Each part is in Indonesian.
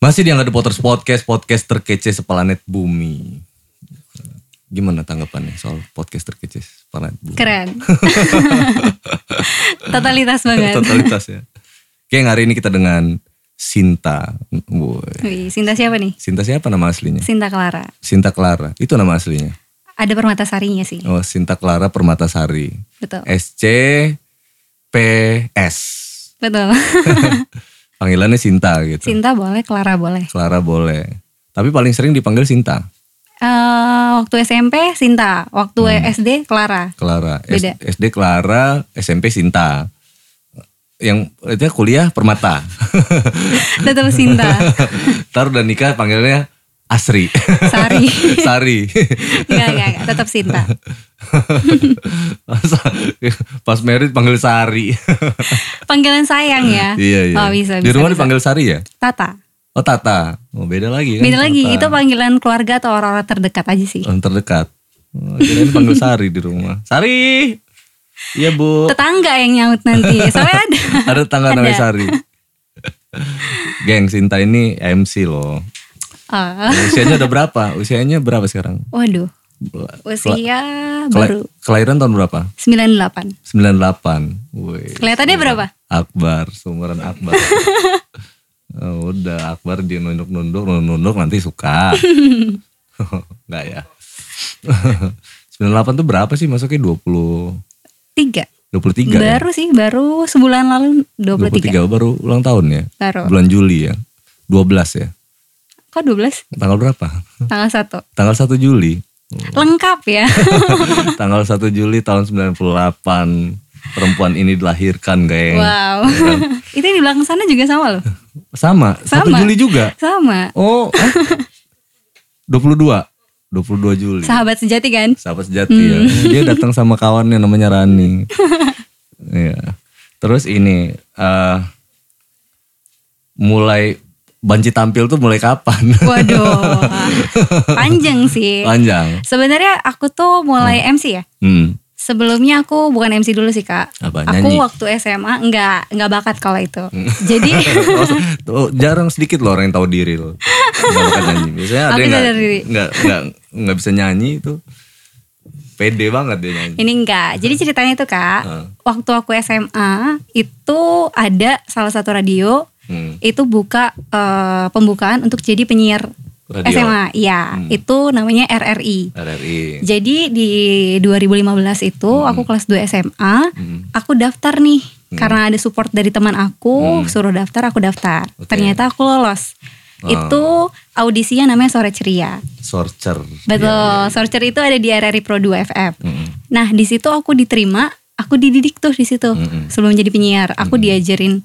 Masih di The Potters Podcast, podcast terkece seplanet bumi. Gimana tanggapannya soal podcast terkece seplanet bumi? Keren. Totalitas banget. Totalitas ya. Oke, hari ini kita dengan Sinta. Woy. Wih, Sinta siapa nih? Sinta siapa nama aslinya? Sinta Clara. Sinta Clara. Itu nama aslinya. Ada permatasarinya sih. Oh, Sinta Clara Permatasari. Betul. SC PS. Betul. Panggilannya Sinta gitu. Sinta boleh, Clara boleh. Clara boleh. Tapi paling sering dipanggil Sinta. Eh, waktu SMP Sinta, waktu SD Clara. Clara. Beda. SD Clara, SMP Sinta. Yang itu kuliah Permata. Tetap Sinta. Ntar udah nikah panggilnya Asri. Sari. Sari. Enggak, enggak, enggak, tetap Sinta. Pas merit panggil Sari. Panggilan sayang ya. iya, iya. Oh, bisa, Di bisa, rumah bisa. dipanggil Sari ya? Tata. Oh Tata. Oh beda lagi kan? Beda lagi, Tata. itu panggilan keluarga atau orang-orang terdekat aja sih. Orang terdekat. Oh, kirain panggil Sari di rumah. Sari. Iya bu. Tetangga yang nyaut nanti. Soalnya ada. Ada tetangga namanya. Sari. Geng Sinta ini MC loh. Oh, Usianya udah berapa? Usianya berapa sekarang? waduh, usia kela- baru Kelahiran tahun berapa? 98. 98. Wih. Kelihatannya berapa? Akbar, seumuran Akbar. Oh, udah Akbar dia nunduk-nunduk, nunduk nanti suka. Enggak ya. 98 tuh berapa sih masuknya 20 Tiga. 23 ya? Baru sih, baru sebulan lalu 23. 23 baru ulang tahun ya. Baru. Bulan Juli ya. 12 ya. Kok 12? Tanggal berapa? Tanggal 1. Tanggal 1 Juli. Lengkap ya. Tanggal 1 Juli tahun 98 perempuan ini dilahirkan, geng. wow. Itu yang di belakang sana juga sama loh. Sama, 1 Sama. Juli juga. Sama. Oh, eh? 22. 22 Juli. Sahabat sejati kan? Sahabat sejati ya. Dia datang sama kawannya namanya Rani. Iya. Terus ini eh mulai banci tampil tuh mulai kapan? Waduh. Panjang sih. Panjang. Sebenarnya aku tuh mulai MC ya. Hmm. Sebelumnya aku bukan MC dulu sih kak. Apa, Aku nyanyi? waktu SMA nggak nggak bakat kalau itu. Jadi Oh, tuh, jarang sedikit loh orang yang tahu diri loh. Bakat nyanyi. Biasanya ada Aku yang nggak nggak nggak bisa nyanyi itu. Pede banget dia nyanyi. ini enggak. Jadi ceritanya itu kak. Heeh. Waktu aku SMA itu ada salah satu radio Hmm. itu buka eh, pembukaan untuk jadi penyiar Radio. SMA. Iya. Itu namanya RRI. RRI. Jadi di 2015 itu aku kelas 2 SMA, Hmm. aku daftar nih karena ada support dari teman aku, suruh daftar, aku daftar. Oke. Ternyata aku lolos. Oh. Itu audisinya namanya Sore Ceria. Sorcer. Betul. Sorcer itu ada di RRI Pro 2 FM. Mm-mm. Nah, di situ aku diterima, aku dididik tuh di situ. Mm-mm. Sebelum jadi penyiar, aku diajarin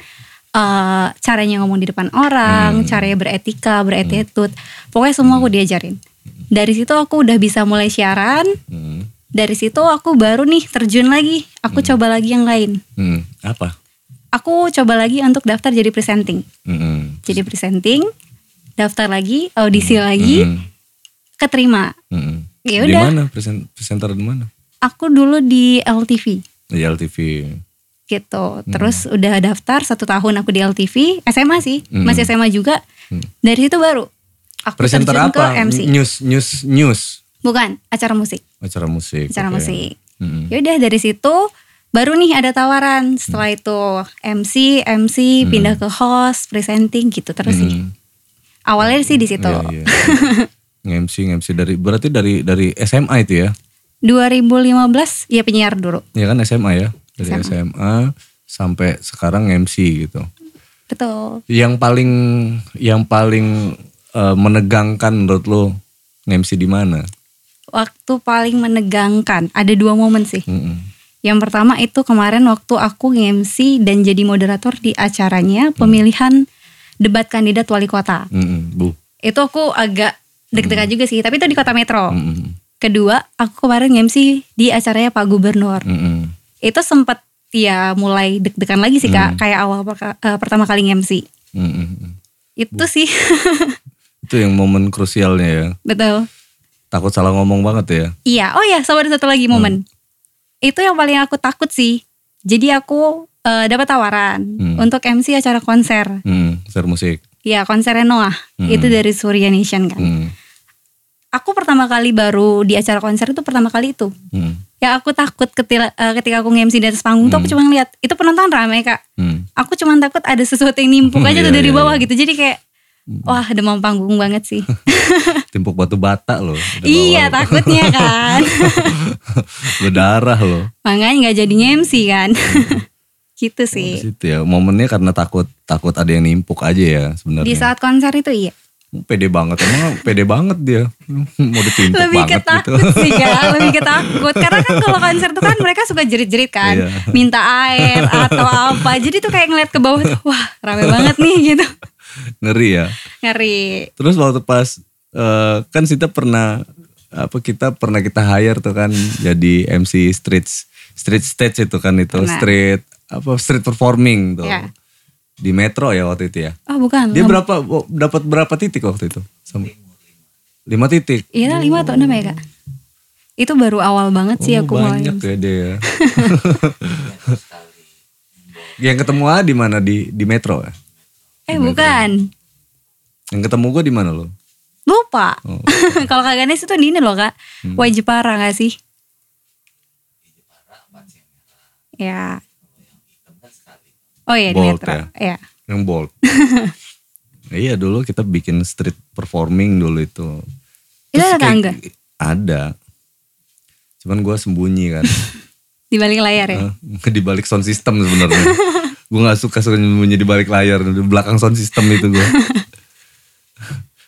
eh, caranya ngomong di depan orang, Mm. caranya beretika, beretitude. Pokoknya semua aku diajarin. Dari situ aku udah bisa mulai siaran, Hmm. dari situ aku baru nih terjun lagi aku coba lagi yang lain Hmm. Apa? aku coba lagi untuk daftar jadi presenting Mm-mm. jadi presenting daftar lagi audisi lagi Mm. keterima Mm-mm. Ya Di udah. mana? Present, presenter di mana? aku dulu di LTV Di LTV. Gitu terus udah daftar satu tahun aku di LTV SMA sih Mm. masih SMA juga dari situ baru aku Presenter terjun apa? ke MC News, news, news. bukan acara musik Acara musik. acara oke. musik Mm-mm. Ya udah dari situ baru nih ada tawaran setelah itu MC MC pindah ke host presenting gitu terus sih Hmm. awalnya sih di situ Iya, iya. Nge-MC, nge-MC dari berarti dari dari SMA itu ya? 2015 ya penyiar dulu Ya kan SMA ya? Dari SMA, sampai sekarang MC gitu. betul Yang paling yang paling eh, menegangkan menurut lo nge-MC di mana? waktu paling menegangkan ada dua momen sih Mm-mm. yang pertama itu kemarin waktu aku MC dan jadi moderator di acaranya pemilihan debat kandidat wali kota. Bu. itu aku agak deg-degan juga sih tapi itu di kota metro Mm-mm. kedua aku kemarin MC di acaranya Pak Gubernur Mm-mm. Itu sempat ya mulai deg-degan lagi sih kak kayak awal perka- eh, pertama kali MC Mm-mm. itu sih Itu yang momen krusialnya ya. betul Takut salah ngomong banget ya. iya oh ya sama ada satu lagi momen itu yang paling aku takut sih jadi aku eh, dapat tawaran Hmm. untuk MC acara konser Hmm, konser musik. ya konser Noah Hmm. itu dari Surya Nation kan. Hmm. Aku pertama kali baru di acara konser itu pertama kali itu. Hmm. Ya aku takut ketika, eh, ketika aku nge-MC di atas panggung tuh aku Hmm. cuma ngeliat itu penonton ramai kak. Hmm. Aku cuma takut ada sesuatu yang nimpuk aja Iya, tuh dari iya, bawah iya. gitu. Jadi kayak wah demam panggung banget sih. Timpuk batu bata loh. iya bawah. takutnya kan. Berdarah loh. Makanya nggak jadi nge-MC kan. gitu Di sih. situ ya. Momennya karena takut takut ada yang nimpuk aja ya sebenarnya. Di saat konser itu iya. Pede banget emang pede banget dia. Mau ditimpuk lebih banget gitu. ketakut sih kak lebih ketakut karena kan kalau konser tuh kan mereka suka jerit-jerit kan Iya. minta air atau apa jadi tuh kayak ngeliat ke bawah tuh wah rame banget nih gitu Ngeri ya. ngeri Terus waktu pas eh, kan kita pernah apa kita pernah kita hire tuh kan jadi MC street street stage itu kan itu Pernah. street apa street performing tuh. Iya. Di Metro ya waktu itu ya. oh bukan Dia berapa oh, dapat berapa titik waktu itu? Sama lima titik. iya lima atau enam ya kak itu baru awal banget sih Oh, aku mulai banyak ya dia. ya. Yang ketemu A di mana di di Metro ya? eh bukan Yang ketemu gue di mana lo? lupa Oh. kalau kak Ganes itu di ini loh kak Hmm. Wajipara gak sih ya oh iya di Bold Metro ya? ya Yang bold. iya dulu kita bikin street performing dulu itu. itu ada tangga Ada. Cuman gue sembunyi kan. di balik layar ya Eh, di balik sound system sebenarnya. gue nggak suka sembunyi di balik layar di belakang sound system itu gue.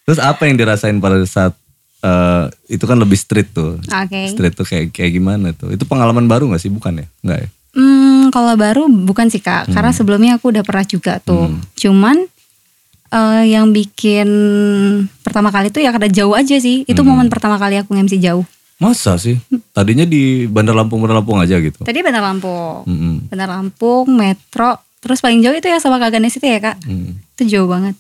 Terus apa yang dirasain pada saat eh, itu kan lebih street tuh. oke Street tuh kayak kayak gimana tuh? Itu pengalaman baru gak sih? Bukan ya? Enggak ya? Hmm, kalau baru bukan sih kak, karena sebelumnya aku udah pernah juga tuh. Hmm. Cuman eh, yang bikin pertama kali tuh ya karena jauh aja sih. Itu Hmm. momen pertama kali aku nge-MC jauh. Masa sih? Tadinya di Bandar Lampung Bandar Lampung aja gitu. Tadi Bandar Lampung, Mm-mm. Bandar Lampung, Metro, terus paling jauh itu ya sama Kak Ganes itu ya kak. Mm. Itu jauh banget.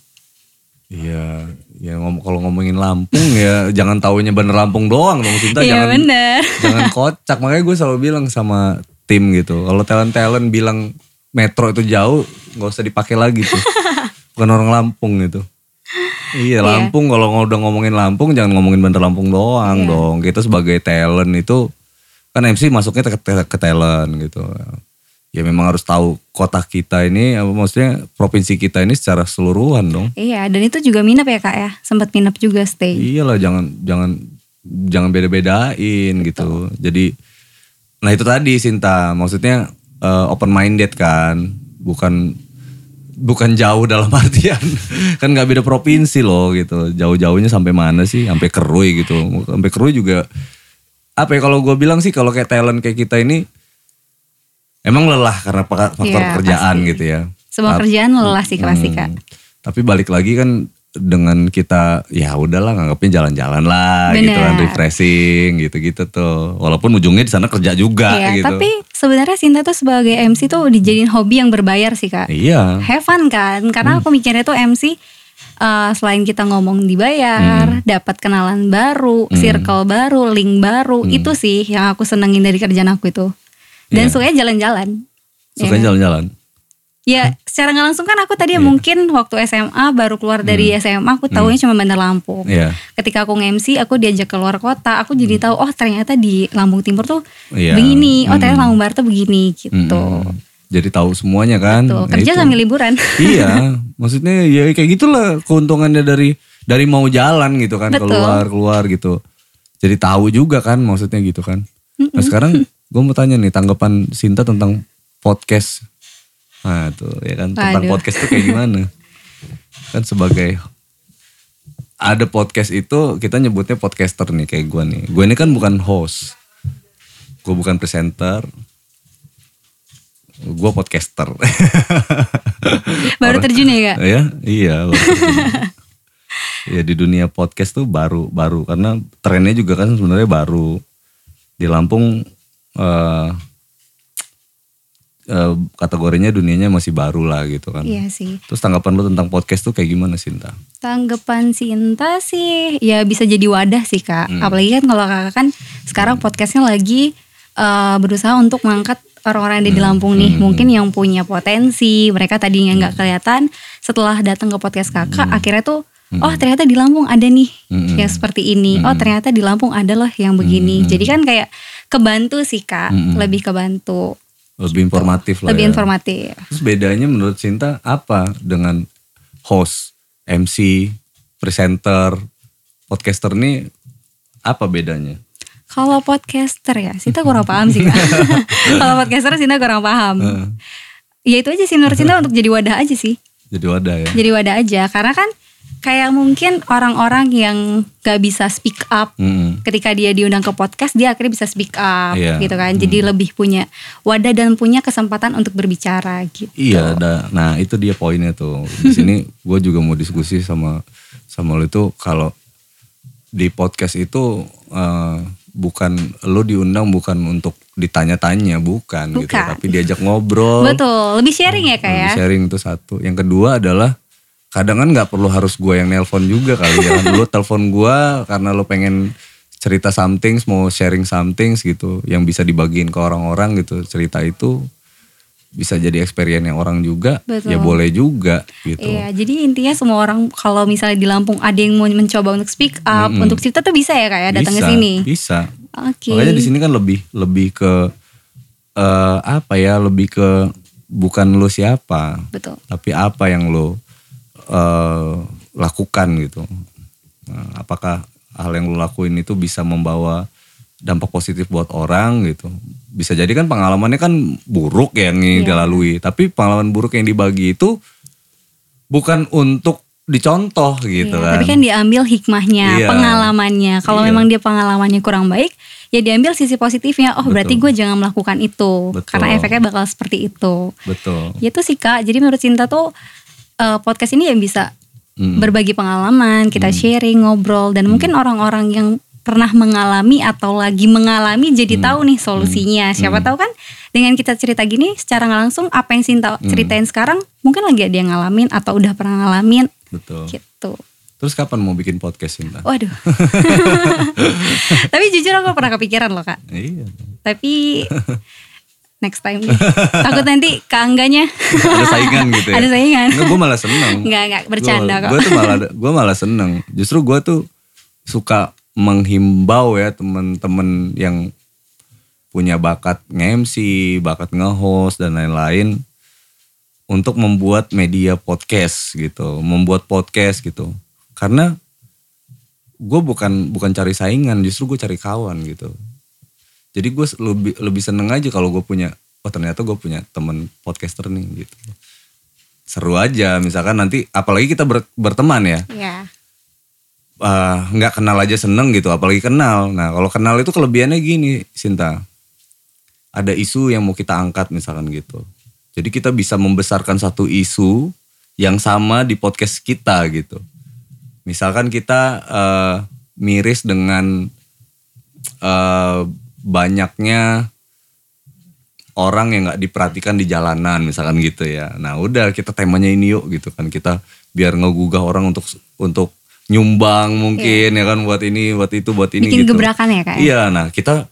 Iya, ya ngom kalau ngomongin Lampung ya jangan taunya Bandar Lampung doang dong Sinta Iya jangan bener. jangan kocak makanya gue selalu bilang sama tim gitu kalau talent talent bilang metro itu jauh nggak usah dipakai lagi tuh bukan orang Lampung gitu iya Lampung kalau udah ngomongin Lampung jangan ngomongin Bandar Lampung doang Iya. dong kita sebagai talent itu kan MC masuknya ke, ke, ke talent gitu ya memang harus tahu kota kita ini apa maksudnya provinsi kita ini secara keseluruhan dong Iya, dan itu juga minap ya kak ya. Sempat minap juga stay. Iyalah jangan jangan jangan beda-bedain gitu. Jadi nah itu tadi Sinta, maksudnya open minded kan, bukan bukan jauh dalam artian kan nggak beda provinsi loh gitu. Jauh-jauhnya sampai mana sih? Sampai Kerui gitu. Sampai Kerui juga apa ya kalau gue bilang sih kalau kayak talent kayak kita ini emang lelah karena faktor Iya, pekerjaan pasti. gitu ya. Semua kerjaan lelah sih pasti kak. Hmm. Tapi balik lagi kan dengan kita ya udahlah nganggapnya jalan-jalan lah gitu kan Bener. refreshing gitu-gitu tuh. Walaupun ujungnya di sana kerja juga Iya, gitu. tapi sebenarnya Sinta tuh sebagai MC tuh dijadiin hobi yang berbayar sih kak. Iya. have fun kan karena aku mikirnya tuh MC uh, selain kita ngomong dibayar dapat kenalan baru circle baru link baru itu sih yang aku senengin dari kerjaan aku itu dan Iya. sukanya jalan-jalan Sukanya jalan-jalan. ya secara nggak langsung kan aku tadi Iya. mungkin waktu SMA baru keluar dari SMA aku taunya cuma Bandar Lampung Iya. ketika aku nge-MC aku diajak keluar kota aku jadi tahu oh ternyata di Lampung Timur tuh Iya. begini oh Hmm. ternyata Lampung Barat tuh begini gitu Mm-mm. Jadi tahu semuanya kan. Tuh, Nah, kerja sambil liburan iya, maksudnya ya kayak gitulah keuntungannya dari dari mau jalan gitu kan Betul. keluar keluar gitu. Jadi tahu juga kan maksudnya gitu kan. Nah sekarang gue mau tanya nih tanggapan Sinta tentang podcast. Nah tuh ya kan tentang Waduh. podcast tuh kayak gimana? kan sebagai ada podcast itu kita nyebutnya podcaster nih kayak gue nih. Gue ini kan bukan host, gue bukan presenter, gue podcaster. baru terjun ya kak Ya, iya. baru ya di dunia podcast tuh baru baru karena trennya juga kan sebenarnya baru di Lampung eh eh, kategorinya dunianya masih baru lah gitu kan. iya sih. Terus tanggapan lu tentang podcast tuh kayak gimana Sinta? Tanggapan Sinta sih ya bisa jadi wadah sih kak. Hmm. Apalagi kan kalau kakak kan sekarang podcastnya lagi eh, berusaha untuk mengangkat orang-orang yang ada di Lampung nih, mungkin yang punya potensi, mereka tadinya nggak kelihatan, setelah datang ke podcast kakak, akhirnya tuh, oh ternyata di Lampung ada nih Mm-mm. yang seperti ini, oh ternyata di Lampung ada loh yang begini. Jadi kan kayak kebantu sih kak, lebih kebantu, Lebih informatif lah lebih ya. informatif. Terus bedanya menurut Cinta apa dengan host, MC, presenter, podcaster nih apa bedanya? Kalau podcaster ya, Sinta kurang paham sih. Kalau podcaster Sinta kurang paham. Ya itu aja sih menurut Sinta untuk jadi wadah aja sih. Jadi wadah ya. Jadi wadah aja, karena kan kayak mungkin orang-orang yang gak bisa speak up Mm-mm. ketika dia diundang ke podcast dia akhirnya bisa speak up Iya. gitu kan jadi lebih punya wadah dan punya kesempatan untuk berbicara gitu Iya, ada. Nah itu dia poinnya tuh. Di sini gue juga mau diskusi sama sama lo itu kalau di podcast itu eh, bukan lo diundang bukan untuk ditanya-tanya, bukan, gitu. Bukan. Tapi diajak ngobrol. betul lebih sharing ya kak ya Lebih sharing itu satu. Yang kedua adalah kadang kan nggak perlu harus gue yang nelpon juga kali ya. Lo telepon gue karena lo pengen cerita something, mau sharing something gitu, yang bisa dibagiin ke orang-orang gitu. Cerita itu bisa jadi experience yang orang juga, Betul. ya boleh juga gitu. Iya, jadi intinya semua orang kalau misalnya di Lampung ada yang mau mencoba untuk speak up, Mm-mm. untuk cerita tuh bisa ya kak ya datang ke sini. Bisa. Oke. Makanya di sini kan lebih lebih ke eh, apa ya? Lebih ke bukan lo siapa, Betul. tapi apa yang lo eh, lakukan gitu. Nah, apakah hal yang lo lakuin itu bisa membawa dampak positif buat orang gitu. Bisa jadi kan pengalamannya kan buruk ya yang Iya. dilalui, tapi pengalaman buruk yang dibagi itu bukan untuk dicontoh gitu Iya, kan. Tapi kan diambil hikmahnya, Iya. pengalamannya. Kalau Iya. memang dia pengalamannya kurang baik, ya diambil sisi positifnya. Oh berarti gue jangan melakukan itu, Betul. karena efeknya bakal seperti itu. Betul. Ya Itu sih kak. Jadi menurut Cinta tuh eh, podcast ini yang bisa Mm. berbagi pengalaman, kita sharing, ngobrol, dan mungkin orang-orang yang pernah mengalami atau lagi mengalami jadi tahu nih solusinya. Siapa tahu kan dengan kita cerita gini secara nggak langsung apa yang Cinta ceritain sekarang mungkin lagi ada yang ngalamin atau udah pernah ngalamin Betul. gitu. Terus kapan mau bikin podcast Cinta? Waduh. Tapi jujur aku pernah kepikiran loh kak. Iya. Tapi next time deh. Takut nanti keangganya. Ada saingan gitu ya. Ada saingan. Enggak, gue malah seneng. Enggak, enggak, bercanda kok. Gue tuh malah, gue malah seneng. Justru gue tuh suka menghimbau ya temen-temen yang punya bakat nge-MC, bakat nge-host dan lain-lain untuk membuat media podcast gitu, membuat podcast gitu. Karena gue bukan bukan cari saingan, justru gue cari kawan gitu. Jadi gue lebih lebih seneng aja kalau gue punya, oh ternyata gue punya temen podcaster nih gitu. Seru aja, misalkan nanti apalagi kita ber- berteman ya, Iya. ah, nggak kenal aja seneng gitu, apalagi kenal. Nah kalau kenal itu kelebihannya gini, Sinta, ada isu yang mau kita angkat misalkan gitu. Jadi kita bisa membesarkan satu isu yang sama di podcast kita gitu. Misalkan kita eh, miris dengan eh, banyaknya orang yang nggak diperhatikan di jalanan misalkan gitu ya. Nah udah kita temanya ini yuk gitu kan kita biar ngegugah orang untuk untuk nyumbang mungkin ya kan buat ini buat itu buat ini Bikin gitu. gebrakan ya kak. ya? Iya, nah kita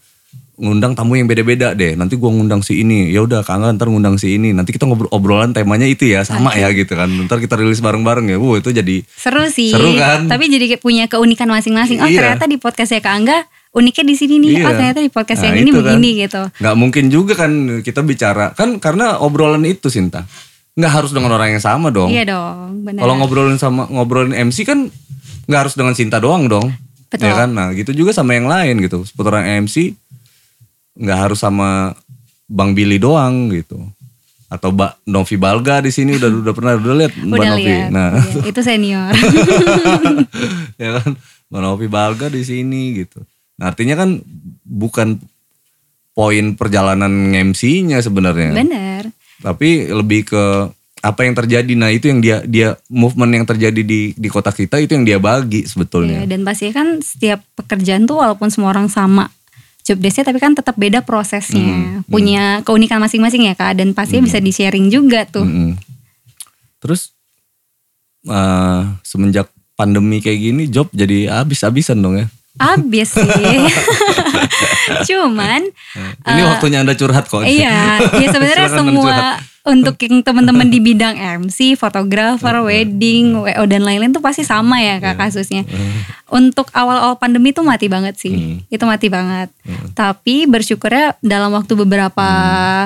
ngundang tamu yang beda-beda deh. Nanti gua ngundang si ini. Ya udah, Kang Angga ntar ngundang si ini. Nanti kita ngobrol obrolan temanya itu ya, sama ya gitu kan. Ntar kita rilis bareng-bareng ya. Wuh, itu jadi Seru sih. Seru kan? Tapi jadi punya keunikan masing-masing. Oh Iya. ternyata di podcastnya Kak Angga uniknya di sini nih. Oh Iya. ternyata di podcast Nah, yang ini kan. begini gitu. nggak mungkin juga kan kita bicara kan karena obrolan itu Sinta. Nggak harus dengan orang yang sama dong. Iya dong, benar. Kalau ngobrolin sama ngobrolin MC kan nggak harus dengan Sinta doang dong. Betul. Ya kan? Nah, gitu juga sama yang lain gitu. Seputaran MC nggak harus sama Bang Billy doang gitu. Atau Mbak Novi Balga di sini udah udah pernah udah lihat Mbak Udah Novi. lihat. Nah, Iya, itu senior. ya kan Mbak Novi Balga di sini gitu. Nah, artinya kan bukan poin perjalanan MC-nya sebenarnya. bener. Tapi lebih ke apa yang terjadi. Nah, itu yang dia dia movement yang terjadi di di kota kita itu yang dia bagi sebetulnya. Iya, dan pasti kan setiap pekerjaan tuh walaupun semua orang sama job desknya tapi kan tetap beda Hmm, prosesnya. Punya keunikan masing-masing ya Kak dan pastinya bisa di-sharing juga tuh. Mm-mm. Terus eh, semenjak pandemi kayak gini job jadi habis-habisan dong ya. Abis sih. Cuman Ini waktunya anda curhat kok. iya, ya sebenarnya semua curhat. untuk yang teman-teman di bidang MC, fotografer, wedding, WO dan lain-lain tuh pasti sama ya kak kasusnya. Untuk awal-awal pandemi tuh mati banget sih, Hmm. itu mati banget. Tapi bersyukurnya dalam waktu beberapa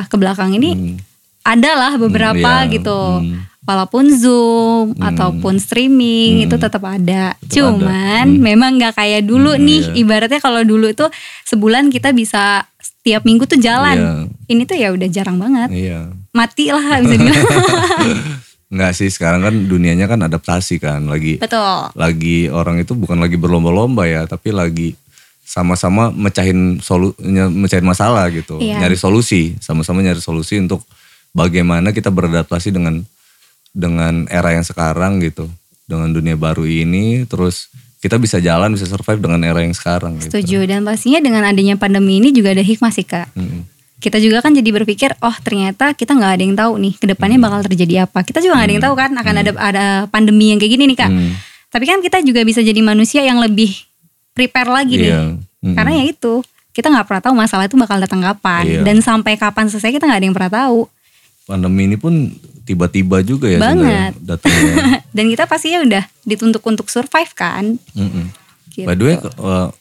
ke belakang ini Hmm. adalah beberapa iya. gitu. Hmm. Walaupun Zoom ataupun streaming itu tetap ada. Cuman memang nggak kayak dulu Hmm, nih. iya. Ibaratnya kalau dulu itu sebulan kita bisa setiap minggu tuh jalan. Iya. Ini tuh ya udah jarang banget. Iya. Mati lah bisa dibilang. Enggak sih sekarang kan dunianya kan adaptasi kan lagi Betul. lagi orang itu bukan lagi berlomba-lomba ya tapi lagi sama-sama mecahin solu mecahin masalah gitu Iya. nyari solusi sama-sama nyari solusi untuk bagaimana kita beradaptasi dengan dengan era yang sekarang gitu dengan dunia baru ini terus kita bisa jalan bisa survive dengan era yang sekarang gitu. Setuju. Dan pastinya dengan adanya pandemi ini juga ada hikmah sih kak. Mm-mm. Kita juga kan jadi berpikir, oh ternyata kita nggak ada yang tahu nih ke depannya Hmm. bakal terjadi apa. Kita juga nggak ada yang tahu kan akan ada ada pandemi yang kayak gini nih kak. Hmm. Tapi kan kita juga bisa jadi manusia yang lebih prepare lagi nih. Iya. Mm-mm. Karena ya itu, kita nggak pernah tahu masalah itu bakal datang kapan Iya. dan sampai kapan selesai kita nggak ada yang pernah tahu. pandemi ini pun tiba-tiba juga ya Banget. sebenarnya datangnya. dan kita pastinya udah dituntut untuk survive kan. Mm-mm. Gitu. By the way, uh,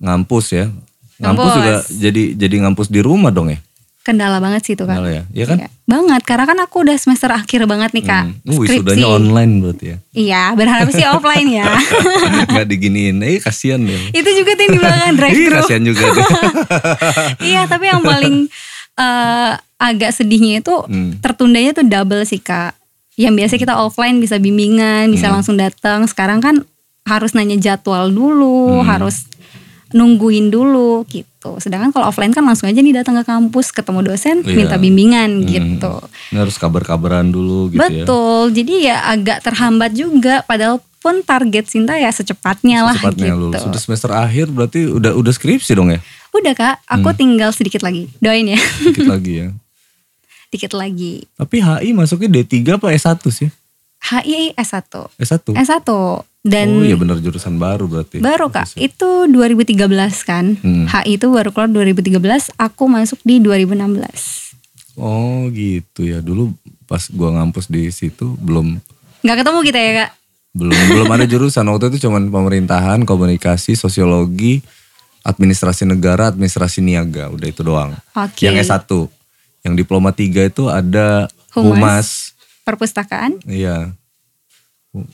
ngampus ya. Ngampus Ngampus. juga jadi jadi ngampus di rumah dong ya. Kendala banget sih itu kan. Kendala ya? Iya kan? Iya, banget karena kan aku udah semester akhir banget nih kak. Hmm. Uh, wisudanya online berarti ya. Iya, berharap sih offline ya. Nggak diginiin. Eh kasihan deh. itu juga tuh yang di belakang drive thru. kasihan juga iya, tapi yang paling eh, agak sedihnya itu Hmm. tertundanya tuh double sih kak. Yang biasa kita offline bisa bimbingan, bisa Hmm. langsung datang. Sekarang kan harus nanya jadwal dulu, Hmm. harus nungguin dulu gitu. Sedangkan kalau offline kan langsung aja nih datang ke kampus, ketemu dosen, Iya. minta bimbingan Hmm. gitu. Ini harus kabar-kabaran dulu gitu ya. Betul. Jadi ya agak terhambat juga padahal pun target Sinta ya secepatnya lah Cepatnya gitu. lulus. Sudah semester akhir berarti udah udah skripsi dong ya. Udah Kak, Hmm. aku tinggal sedikit lagi. Doain ya. Dikit lagi ya. Dikit lagi. Tapi HI masuknya D3 apa S1 sih? HI S1. S1. S1 dan oh iya benar jurusan baru berarti. baru Kak, itu 2013 kan. Hmm. HI itu baru keluar 2013, aku masuk di 2016. Oh gitu ya. Dulu pas gua ngampus di situ belum Nggak ketemu kita ya Kak? belum belum ada jurusan waktu itu cuman pemerintahan, komunikasi, sosiologi, administrasi negara, administrasi niaga, udah itu doang. Oke. Yang S1. Yang diploma 3 itu ada Humas. humas. Perpustakaan. Iya.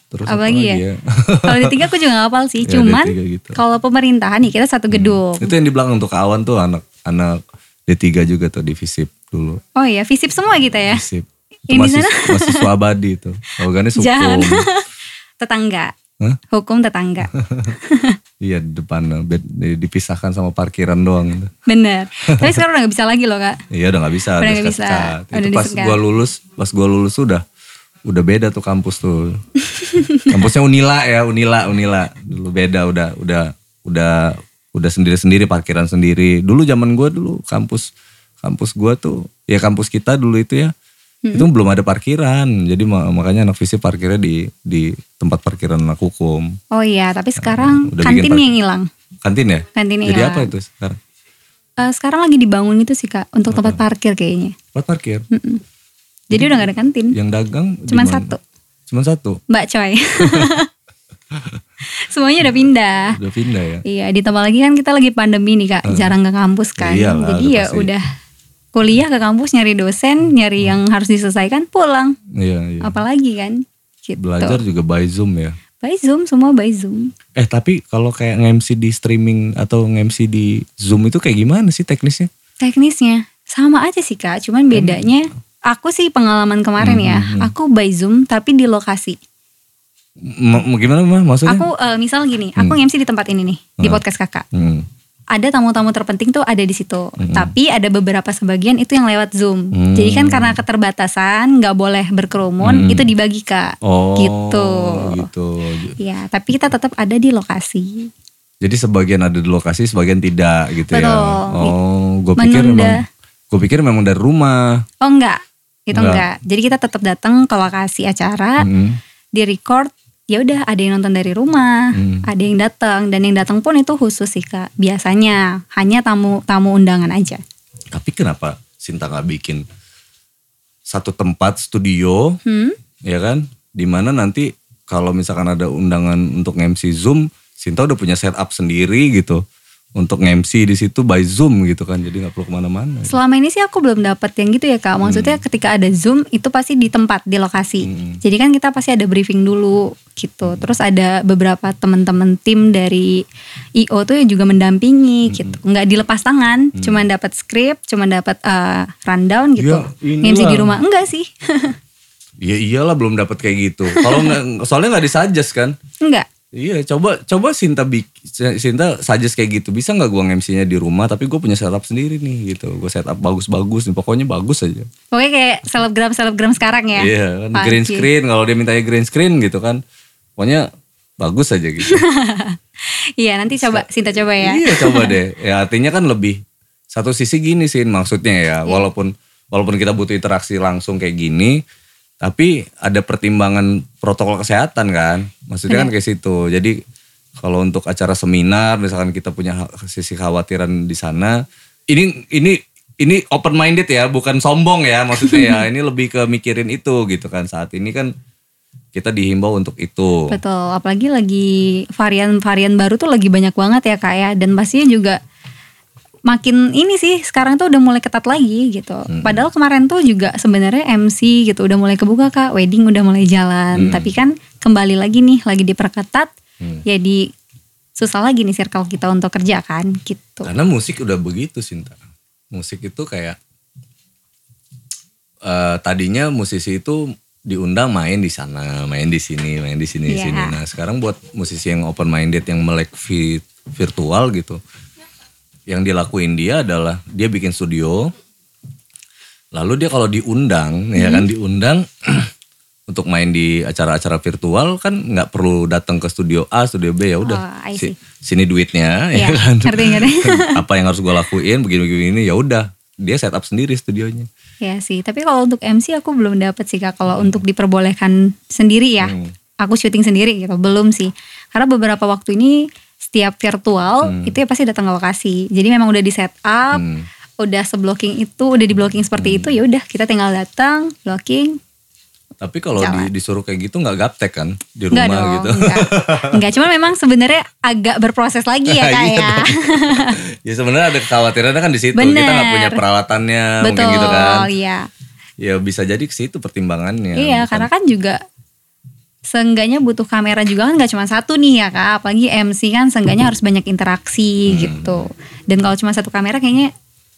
Terus Apa lagi ya? Kalau di tiga aku juga gak hafal sih, Ya, cuman D3 gitu. kalau pemerintahan nih kita satu gedung. Itu yang di belakang untuk kawan tuh anak anak D3 juga tuh di FISIP dulu. Oh iya, visip semua kita ya. FISIP. Itu Yang di masih, sana? mahasiswa abadi itu. Organisasi Jangan. hukum. Tetangga. Hah? Hukum tetangga. Iya di depan dipisahkan sama parkiran doang. Bener. Tapi sekarang udah gak bisa lagi loh kak. Iya udah nggak bisa. Udah nggak bisa, udah Itu pas gua lulus, pas gua lulus udah udah beda tuh kampus tuh. Kampusnya Unila ya, Unila, Unila. Dulu beda udah udah udah udah sendiri-sendiri parkiran sendiri. Dulu zaman gua dulu kampus kampus gua tuh ya kampus kita dulu itu ya. Itu belum ada parkiran. Jadi ma- makanya anak fisik parkirnya di di tempat parkiran anak hukum. Oh iya, tapi sekarang udah bikin kantin yang hilang. Kantin ya? Kantinnya Jadi hilang. apa itu sekarang? Eh, sekarang lagi dibangun itu sih kak, untuk tempat parkir kayaknya. Tempat parkir. Mm-mm. Jadi udah gak ada kantin. Yang dagang Cuman satu. Cuman satu. Mbak Coy. Semuanya udah pindah. Udah pindah ya. Iya, ditambah lagi kan kita lagi pandemi nih kak, jarang ke kampus kan. Iyalah, Jadi ya pasti. udah kuliah ke kampus nyari dosen, nyari yang harus diselesaikan, pulang. Iya, iya. Apalagi kan, gitu. Belajar juga by Zoom ya. By Zoom, semua by Zoom. Eh tapi kalau kayak nge-MC di streaming atau nge-MC di Zoom itu kayak gimana sih teknisnya? Teknisnya sama aja sih kak, cuman bedanya aku sih pengalaman kemarin ya, Hmm, aku by Zoom tapi di lokasi. M- gimana mah maksudnya? Aku eh, misal gini, aku nge-MC di tempat ini nih, di podcast kakak. Hmm. Ada tamu-tamu terpenting tuh ada di situ, tapi ada beberapa sebagian itu yang lewat Zoom. Hmm. Jadi kan karena keterbatasan, nggak boleh berkerumun, Hmm. itu dibagi kak. Oh Gitu. gitu. Ya, tapi kita tetap ada di lokasi. Jadi sebagian ada di lokasi, sebagian tidak gitu ya. Betul. Oh, gue pikir Menunda. memang, gue pikir memang dari rumah. Oh enggak, itu Enggak. enggak. Jadi kita tetap datang ke lokasi acara, Hmm. di record ya udah ada yang nonton dari rumah, Hmm. ada yang datang dan yang datang pun itu khusus sih kak. Biasanya hanya tamu tamu undangan aja. Tapi kenapa Sinta nggak bikin satu tempat studio, Hmm? ya kan? Di mana nanti kalau misalkan ada undangan untuk MC Zoom, Sinta udah punya setup sendiri gitu untuk MC di situ by Zoom gitu kan, jadi nggak perlu ke mana-mana. Selama ini sih aku belum dapat yang gitu ya kak. Maksudnya ketika ada zoom itu pasti di tempat di lokasi. Hmm. Jadi kan kita pasti ada briefing dulu gitu. Terus ada beberapa teman-teman tim dari IO tuh yang juga mendampingi gitu. Nggak dilepas tangan, cuman dapat skrip, cuman dapat eh, rundown gitu. Ya. MC di rumah enggak sih? Ya iyalah belum dapat kayak gitu. Kalau soalnya nggak disuggest kan? enggak. Iya, coba coba Sinta bik, Sinta suggest kayak gitu. Bisa nggak gua MC-nya di rumah? Tapi gue punya setup sendiri nih gitu. Gue setup bagus-bagus nih. Pokoknya bagus aja. Pokoknya kayak selebgram selebgram sekarang ya. Iya kan Pasti. green screen. Kalau dia mintanya green screen gitu kan, pokoknya bagus aja gitu. Iya nanti coba Sinta coba ya. Iya coba deh. Ya artinya kan lebih satu sisi gini sih maksudnya ya. Iya. Walaupun walaupun kita butuh interaksi langsung kayak gini, tapi ada pertimbangan protokol kesehatan kan. Maksudnya kan kayak situ. Jadi kalau untuk acara seminar misalkan kita punya sisi khawatiran di sana, ini ini ini open minded ya, bukan sombong ya maksudnya ya. Ini lebih ke mikirin itu gitu kan. Saat ini kan kita dihimbau untuk itu. Betul, apalagi lagi varian-varian baru tuh lagi banyak banget ya kak ya. Dan pastinya juga makin ini sih sekarang tuh udah mulai ketat lagi gitu. Hmm. Padahal kemarin tuh juga sebenarnya MC gitu udah mulai kebuka kak, wedding udah mulai jalan. Hmm. Tapi kan kembali lagi nih lagi diperketat, Hmm. jadi susah lagi nih circle kita untuk kerja kan gitu. Karena musik udah begitu Sinta. Musik itu kayak eh tadinya musisi itu diundang main di sana, main di sini, main di sini, di Iya. sini. Nah sekarang buat musisi yang open minded yang melek vi- virtual gitu, yang dilakuin dia adalah dia bikin studio, lalu dia kalau diundang, ya Hmm. kan diundang untuk main di acara-acara virtual kan nggak perlu datang ke studio A, studio B ya udah, Oh, si- sini duitnya, Iya, ya kan ngerti ngerti. apa yang harus gue lakuin begini-begini ini ya udah dia setup sendiri studionya Ya sih, tapi kalau untuk MC aku belum dapet sih kak. Kalau untuk diperbolehkan sendiri ya, Hmm. aku syuting sendiri gitu, belum sih. Karena beberapa waktu ini setiap virtual Hmm. itu ya pasti datang ke lokasi. Jadi memang udah di set up, Hmm. udah seblocking itu, udah di blocking seperti itu, ya udah kita tinggal datang, blocking. tapi kalau di- disuruh kayak gitu nggak gaptek kan di Enggak rumah dong, gitu enggak. Enggak, cuman memang sebenarnya agak berproses lagi ya kak Iya ya. ya sebenarnya ada kekhawatirannya kan di situ kita nggak Bener. punya peralatannya mungkin Betul, gitu kan iya. ya bisa jadi ke situ pertimbangannya Iya, Bukan- karena kan juga seenggaknya butuh kamera juga kan nggak cuma satu nih ya kak, apalagi MC kan seenggaknya harus banyak interaksi Hmm. gitu. Dan kalau cuma satu kamera kayaknya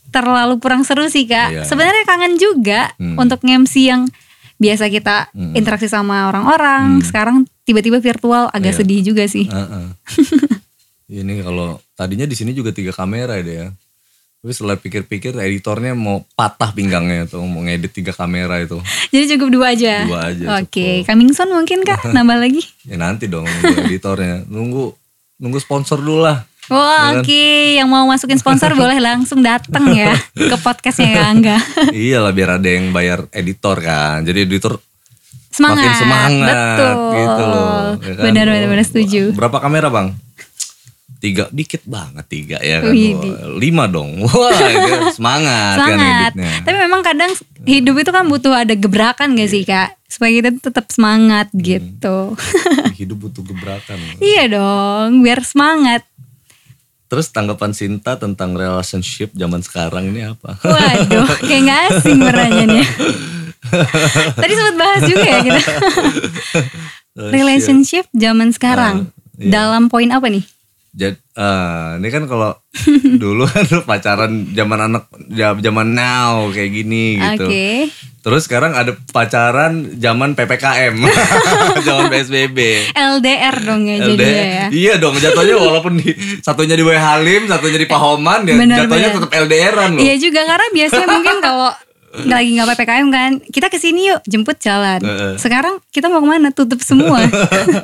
terlalu kurang seru sih kak. Iya. Sebenarnya kangen juga Hmm. untuk MC yang biasa kita Hmm. interaksi sama orang-orang, sekarang tiba-tiba virtual agak Iya. sedih juga sih. Heeh. ini kalau tadinya di sini juga tiga kamera deh ya tapi setelah pikir-pikir editornya mau patah pinggangnya tuh mau ngedit tiga kamera itu Jadi cukup dua aja. Dua aja Oke, coming soon mungkin kak nambah lagi. ya nanti dong nunggu editornya nunggu nunggu sponsor dulu lah Wah Iya kan? oke, yang mau masukin sponsor boleh langsung datang ya ke podcastnya ya Angga. iyalah biar ada yang bayar editor kan jadi editor Semangat. makin semangat Betul. gitu loh ya kan? Benar benar benar setuju. berapa kamera bang tiga dikit banget tiga ya kan lima dong wah semangat, kan Semangat. editnya Tapi memang kadang hidup itu kan butuh ada gebrakan gak sih kak? Supaya kita tetap semangat Hmm. gitu. hidup butuh gebrakan iya dong, biar semangat. terus tanggapan Sinta tentang relationship zaman sekarang ini apa Waduh, kayak gak asing pertanyaannya. Tadi sempat bahas juga ya kita. Relationship zaman sekarang. Ah, iya. Dalam poin apa nih? Jadi, ini kan kalau dulu kan pacaran zaman anak zaman now kayak gini gitu. Oke. Terus sekarang ada pacaran zaman PPKM, zaman PSBB. LDR dong ya jadinya LDR. ya. Iya dong, jatuhnya walaupun di, satunya di Wai Halim, satunya di Pahoman, ya jatuhnya tetap LDRan loh. Iya juga karena biasanya mungkin kalau lagi nggak ppkm kan kita ke sini yuk jemput jalan sekarang kita mau ke mana tutup semua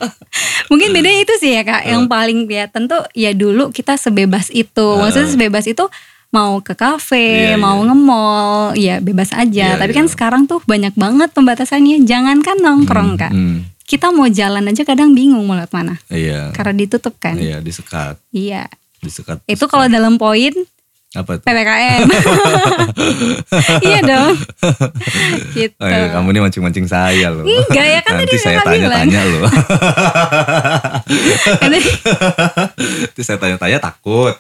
mungkin bedanya itu sih ya kak yang paling kelihatan tuh ya dulu kita sebebas itu maksudnya sebebas itu mau ke kafe Iya, mau nge-mall ya bebas aja Iya, tapi iya. kan sekarang tuh banyak banget pembatasannya jangankan nongkrong kak Hmm. kita mau jalan aja kadang bingung mau lewat mana. Iya. Karena ditutup kan. Iya, disekat. Iya. Disekat. Itu kalau dalam poin apa tuh? PPKM. iya dong. gitu. Oh, iya, kamu ini mancing-mancing saya loh. Enggak ya, kan Nanti tadi saya tanya-tanya loh. Nanti saya tanya-tanya takut.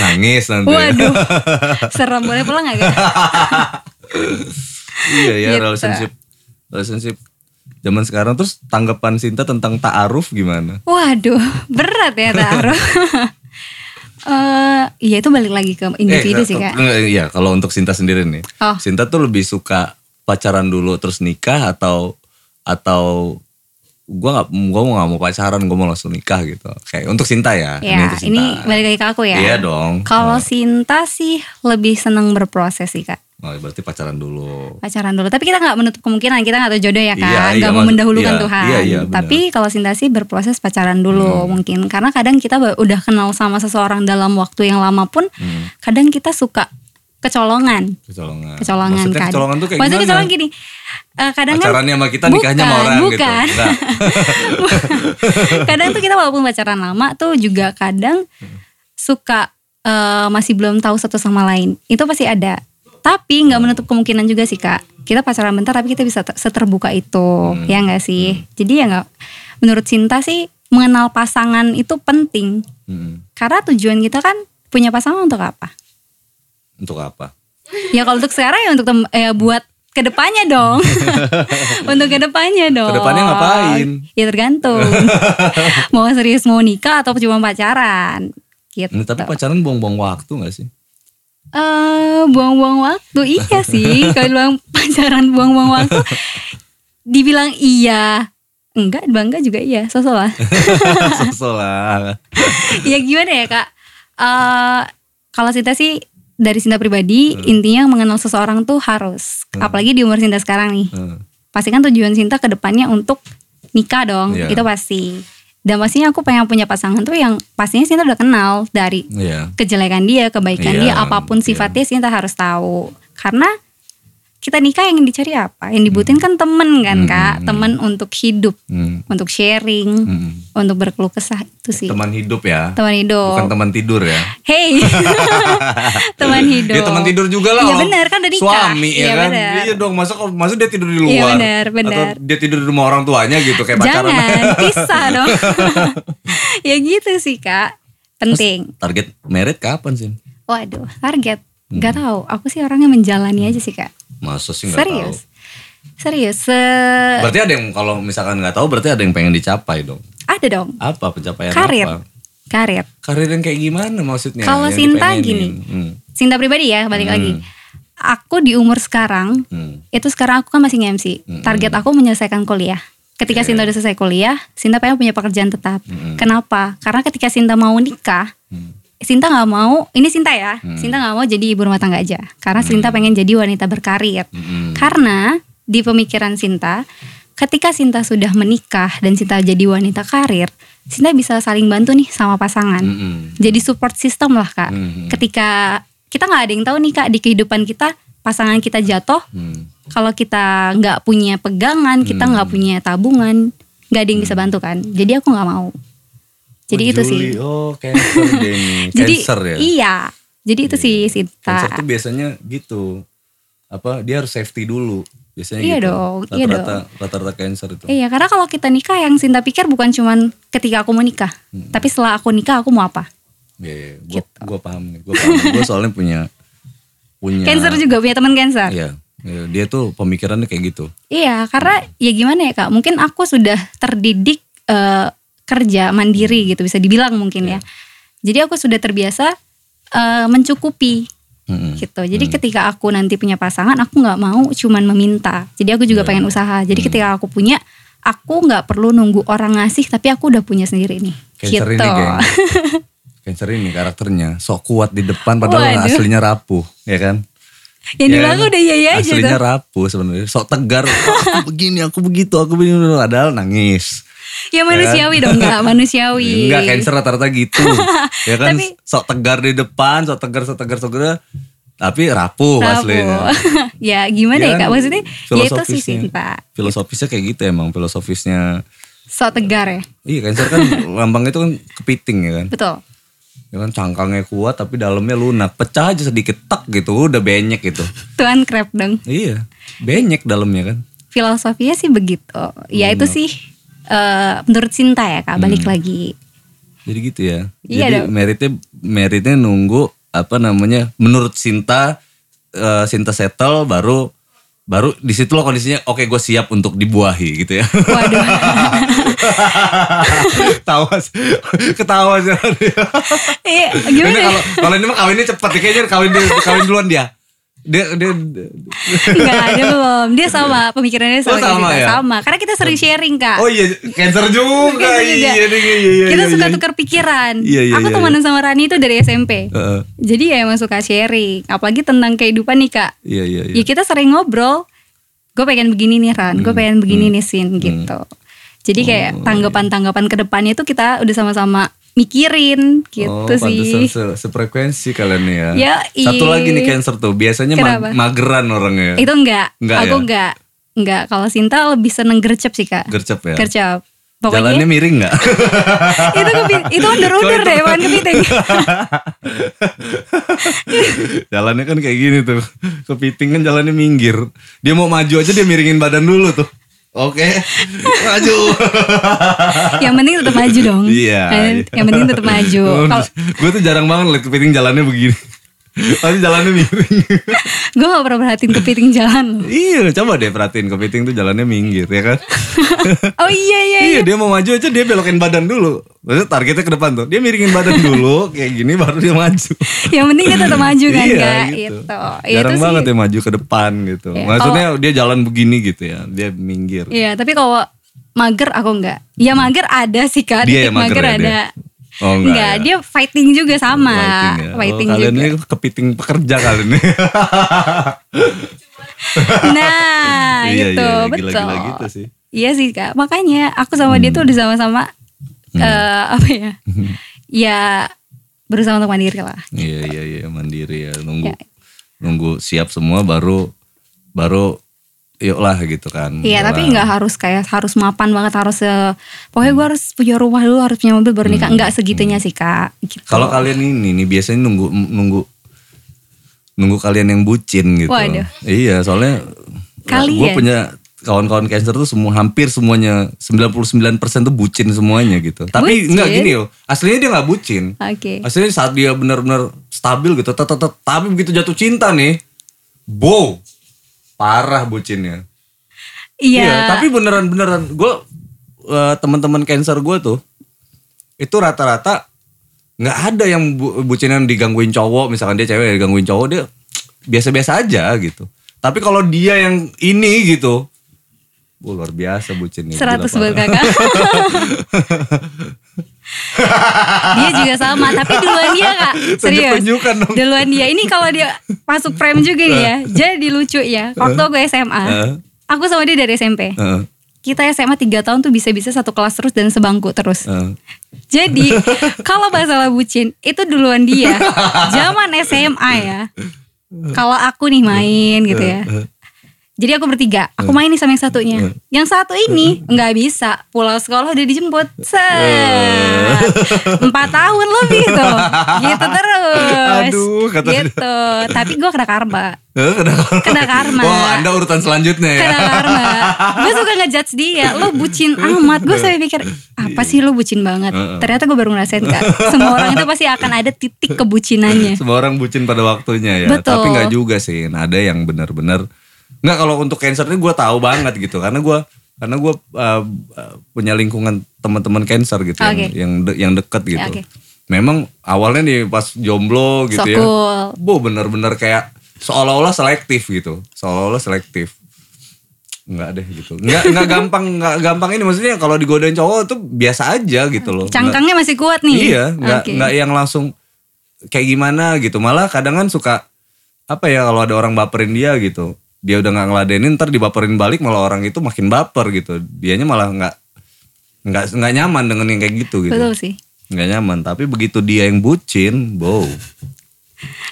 Nangis nanti. Waduh. Serem boleh pulang gak iya ya Gitu. relationship. Relationship zaman sekarang terus tanggapan Sinta tentang ta'aruf gimana? Waduh, berat ya taruh. Eh, iya itu balik lagi ke individu Eh, sih kak. enggak, Iya, kalau untuk Sinta sendiri nih. Oh. Sinta tuh lebih suka pacaran dulu terus nikah atau atau gua nggak gua mau nggak mau pacaran gua mau langsung nikah gitu kayak untuk Sinta ya Ya, untuk ini Sinta. balik lagi ke aku ya. iya dong Kalau oh, Sinta sih lebih seneng berproses sih kak. oh, berarti pacaran dulu Pacaran dulu. Tapi kita nggak menutup kemungkinan kita nggak tahu jodoh ya Iya, kak. iya, Nggak mau maksud- mendahulukan iya, Tuhan. iya, iya. Hmm. Tapi kalau Sinta sih berproses pacaran dulu mungkin. Karena kadang kita udah kenal sama seseorang dalam waktu yang lama pun, Hmm. kadang kita suka kecolongan. kecolongan Kecolongan maksudnya kan. kecolongan tuh kayak Maksudnya gimana kecolongan gini. eh, kadang kan pacarannya sama kita nikahnya sama Bukan, orang bukan. gitu Enggak. kadang tuh kita walaupun pacaran lama tuh juga kadang suka eh, masih belum tahu satu sama lain itu pasti ada tapi nggak menutup kemungkinan juga sih kak kita pacaran bentar tapi kita bisa ter- seterbuka itu ya nggak sih jadi ya nggak menurut Cinta sih mengenal pasangan itu penting Mm-mm. karena tujuan kita kan punya pasangan untuk apa untuk apa? Ya kalau untuk sekarang ya untuk tem- ya buat ke depannya dong. Untuk ke depannya dong. Ke depannya ngapain? ya tergantung. Mau serius mau nikah atau cuma pacaran gitu. Nah, tapi pacaran buang-buang waktu gak sih? Eh, buang-buang waktu iya sih. Kalau bilang pacaran buang-buang waktu dibilang iya. Enggak bangga juga iya. Sosok lah. Sosok lah. Ya gimana ya kak? Eh kalau Sinta sih dari Sinta pribadi intinya mengenal seseorang tuh harus. Apalagi di umur Sinta sekarang nih. Hmm. pasti kan tujuan Sinta ke depannya untuk nikah dong Iya. itu pasti. Dan pastinya aku pengen punya pasangan tuh yang pastinya Sinta udah kenal dari Iya. kejelekan dia kebaikan Iya, dia apa pun iya. sifatnya Sinta harus tahu. Karena kita nikah yang dicari apa yang dibutuhin kan temen kan Hmm, kak hmm, temen untuk hidup Hmm. untuk sharing Mm-mm. untuk berkeluh kesah itu sih teman hidup ya teman hidup bukan teman tidur ya Hey, teman hidup. Ya teman tidur juga lah. Iya orang benar kan udah nikah. Suami ya Iya kan. benar. Iya dong. Masa masa dia tidur di luar. Iya, benar, benar. Atau dia tidur di rumah orang tuanya gitu kayak pacaran. Jangan pisah dong. ya gitu sih kak. Penting. Target merit kapan sih? Waduh, target. Hmm. Gak tahu. Aku sih orangnya menjalani aja sih kak. Masa sih nggak tahu. Serius. Serius. Se- Berarti ada yang kalau misalkan nggak tahu berarti ada yang pengen dicapai dong. ada dong. Apa pencapaian Karir. apa? Karir. Karir yang kayak gimana maksudnya? Kalau Sinta dipengenin? gini. Hmm. Sinta pribadi ya, balik Hmm. lagi. Aku di umur sekarang, Hmm. itu sekarang aku kan masih nge-MC. Hmm. Target aku menyelesaikan kuliah. Ketika Oke. Sinta udah selesai kuliah, Sinta pengen punya pekerjaan tetap. Hmm. Kenapa? Karena ketika Sinta mau nikah, Hmm. Sinta nggak mau, ini Sinta ya, Hmm. Sinta nggak mau jadi ibu rumah tangga aja. Karena Sinta pengen jadi wanita berkarir. Hmm. Karena di pemikiran Sinta, ketika Sinta sudah menikah dan Sinta jadi wanita karir, Sinta bisa saling bantu nih sama pasangan. Hmm. Jadi support system lah kak. Hmm. Ketika kita nggak ada yang tahu nih kak di kehidupan kita, pasangan kita jatuh, Hmm. kalau kita nggak punya pegangan, kita nggak punya tabungan, nggak ada yang bisa bantu kan. Jadi aku nggak mau. Jadi Oh, itu Juli. sih. Oh, cancer deh nih. Jadi Cancer ya. iya. Jadi itu sih Sinta. Cancer tuh biasanya gitu. Apa dia harus safety dulu. Biasanya Iya gitu. dong, iya Rata-rata rata-rata cancer itu. Iya, karena kalau kita nikah yang Sinta pikir bukan cuman ketika aku mau nikah, Hmm. tapi setelah aku nikah aku mau apa? Iya, iya. Gua, Gitu. gua paham nih. Gua paham. gua soalnya punya punya Cancer juga punya teman cancer. Iya. Iya, dia tuh pemikirannya kayak gitu. Iya, karena ya gimana ya kak? Mungkin aku sudah terdidik eh, kerja mandiri gitu bisa dibilang mungkin Iya. ya. Jadi aku sudah terbiasa eh, mencukupi Mm-mm. gitu. Jadi ketika aku nanti punya pasangan, aku nggak mau cuman meminta. Jadi aku juga Iya. pengen usaha. Jadi Hmm. ketika aku punya, aku nggak perlu nunggu orang ngasih, tapi aku udah punya sendiri nih. Cancer gitu. ini. Cancer ini karakternya sok kuat di depan padahal Waduh. aslinya rapuh, ya kan? Yang Ya belakang kan? udah iya iya aja Aslinya tuh. rapuh sebenarnya. Sok tegar, aku begini, aku begitu, aku begini, padahal nangis. Ya manusiawi dong nggak manusiawi. Enggak cancer rata-rata gitu. ya kan Tapi- sok tegar di depan, sok tegar, sok tegar, sok tegar. tapi rapuh, Rapuh. aslinya. ya gimana ya kan kak? Maksudnya ya itu sih filosofisnya. cinta. Filosofisnya kayak gitu emang, filosofisnya. So tegar ya. Iya cancer kan lambang itu kan kepiting ya kan. Betul. Ya kan cangkangnya kuat tapi dalamnya lunak. Pecah aja sedikit tak gitu udah benyek gitu. Tuan crab dong. Iya, benyek dalamnya kan. Filosofinya sih begitu. Ya itu sih eh, menurut cinta ya kak. Balik lagi. Jadi gitu ya. Iya Jadi dong. meritnya meritnya nunggu apa namanya menurut Sinta eh, Sinta settle baru baru di situ loh kondisinya oke gue siap untuk dibuahi gitu ya. Waduh. Tawa ketawa dia. Iya, Ini gimana? ya? kalau kalau ini mah kawinnya cepet nih kayaknya kawin kawin duluan dia. Dia dia Enggak ada belum. Dia sama pemikirannya Oh, sama, kayak sama kita. ya? Sama. Karena kita sering sharing kak. Oh iya, cancer juga. Kita juga. Iya, iya, iya, iya, kita iya, suka iya. tukar pikiran. Iya, iya, Aku iya, temenan sama Rani itu dari SMP. Heeh. Jadi ya emang suka sharing. Apalagi tentang kehidupan nih kak. Iya, iya, iya. Ya kita sering ngobrol. Gue pengen begini nih Ran. Gue Hmm. pengen begini nih Sin gitu. Jadi Oh, kayak tanggapan-tanggapan ke depannya itu kita udah sama-sama mikirin gitu oh, sih. se- sefrekuensi kalian nih ya. Ya, Satu iya. lagi nih cancer tuh, biasanya ma- mageran orangnya. Itu enggak. Enggak Aku ya? enggak. Enggak. Kalau Sinta lebih seneng gercep sih kak. Gercep ya. Gercep. Pokoknya Jalannya miring nggak? itu kepi- itu undur-undur Kok itu- deh bukan kepiting. jalannya kan kayak gini tuh. Kepiting kan jalannya minggir. Dia mau maju aja dia miringin badan dulu tuh. Oke, maju. yang penting tetap maju dong. Iya, Yang- iya. Yang penting tetap maju. Gue tuh jarang banget liat kepiting jalannya begini. Tapi jalannya miring. gue gak pernah perhatiin kepiting jalan loh. iya, coba deh perhatiin kepiting tuh jalannya minggir ya kan. Oh iya iya. iya, dia mau maju aja dia belokin badan dulu. Maksudnya targetnya ke depan tuh. Dia miringin badan dulu kayak gini baru dia maju. Yang penting dia tetap maju kan iya, kak. gitu. Itu. Jarang itu banget sih. ya maju ke depan gitu. Iya, Maksudnya dia jalan begini gitu ya. Dia minggir. Iya tapi kalau mager aku enggak. Ya mager ada sih kak. Dia mager mager, ya, ada. dia? Oh, enggak ya? dia fighting juga sama. Fighting ya. Fighting, oh, kalian juga. ini kepiting pekerja kalian nih. Nah Iya, gitu iya, betul. gila-gila gitu sih. Iya sih kak. Makanya aku sama dia tuh udah sama-sama eh, apa ya? ya berusaha untuk mandiri lah. Iya iya iya mandiri ya nunggu Ya. nunggu siap semua baru baru yuk lah gitu kan. Iya tapi nggak harus kayak harus mapan banget harus eh, pokoknya gue harus punya rumah dulu harus punya mobil baru nikah nggak segitunya sih kak. Gitu. Hmm. Kalau kalian ini nih biasanya nunggu nunggu nunggu kalian yang bucin gitu. Waduh. Iya soalnya Kalian? gue punya kawan-kawan cancer tuh semua hampir semuanya 99% tuh bucin semuanya gitu. Tapi Bucin? enggak gini loh. Aslinya dia nggak bucin. Oke. Aslinya saat dia benar-benar stabil gitu, tet- tet- tet- tapi begitu jatuh cinta nih, wow, parah bucinnya. Iya. tapi beneran beneran gue teman-teman cancer gue tuh itu rata-rata nggak ada yang bu bucinan digangguin cowok, misalkan dia cewek digangguin cowok dia biasa-biasa aja gitu. Tapi kalau dia yang ini gitu, wah, luar biasa bucinnya. gila 100 buat kakak. dia juga sama, tapi duluan dia kak. Serius. Dong. Duluan dia. Ini kalau dia masuk frame juga nih ya. Jadi lucu ya. Waktu gue SMA, Eh. aku sama dia dari SMP. Kita SMA 3 tahun tuh bisa-bisa satu kelas terus dan sebangku terus. Jadi kalau masalah bucin itu duluan dia. Zaman SMA ya. Kalau aku nih main gitu ya. Jadi aku bertiga, aku main nih sama yang satunya. Yang satu ini nggak bisa, pulang sekolah udah dijemput. Set. Empat tahun lebih tuh. Gitu terus. Aduh, kata dia. gitu. Tapi gue kena karma. Eh, kenapa? Kena karma. Wah, anda urutan selanjutnya ya. Kena karma. Gue suka ngejudge dia. Lo bucin amat. Gue sampai pikir apa sih lo bucin banget. Ternyata gue baru ngerasain kak. Semua orang itu pasti akan ada titik kebucinannya. Semua orang bucin pada waktunya ya. Betul. Tapi nggak juga sih. Nah, Ada yang benar-benar nggak kalau untuk cancer ini gue tahu banget gitu karena gue karena gue uh, punya lingkungan teman-teman cancer gitu yang Oke. yang de- yang deket gitu. Oke. Memang awalnya nih pas jomblo gitu So ya. cool. Bu bener-bener kayak seolah-olah selektif gitu. Seolah-olah selektif. Enggak deh gitu. Enggak enggak gampang enggak gampang ini maksudnya kalau digodain cowok tuh biasa aja gitu loh. Nggak- Cangkangnya masih kuat nih. Iya, nggak Oke. nggak yang langsung kayak gimana gitu. Malah kadang kan suka apa ya kalau ada orang baperin dia gitu. Dia udah nggak ngeladenin, ntar dibaperin balik malah orang itu makin baper gitu. Dianya malah nggak nggak nggak nyaman dengan yang kayak gitu gitu. Betul sih. Nggak nyaman. Tapi begitu dia yang bucin, wow.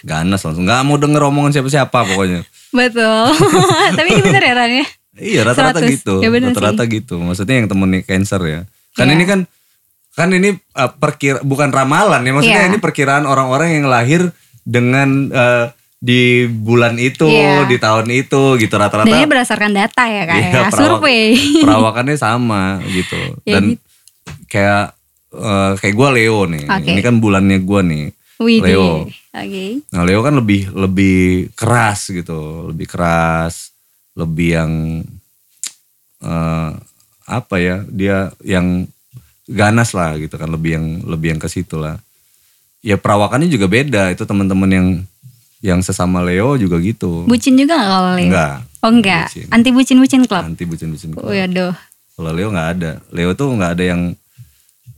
ganas langsung nggak mau denger omongan siapa-siapa pokoknya Betul. Tapi ini bener ya Ran ya? iya rata-rata 100. gitu Ya rata-rata gitu maksudnya yang temennya cancer ya kan Iya. ini kan kan ini uh, perkir bukan ramalan ya maksudnya Iya. ini perkiraan orang-orang yang lahir dengan uh, di bulan itu Iya. di tahun itu gitu rata-rata Dan ini berdasarkan data ya kak Iya, ya? perawak- Survei. perawakannya sama gitu Ya dan gitu. kayak eh, kayak gue Leo nih Oke. ini kan bulannya gue nih Widih. Leo Oke. nah Leo kan lebih lebih keras gitu lebih keras lebih yang eh, apa ya dia yang ganas lah gitu kan lebih yang lebih yang ke situ lah ya perawakannya juga beda itu teman-teman yang yang sesama Leo juga gitu Bucin juga gak kalau Leo? enggak Oh enggak. Bucin. Anti bucin-bucin club. anti bucin-bucin Oh ya aduh. Kalau Leo nggak ada. Leo tuh nggak ada yang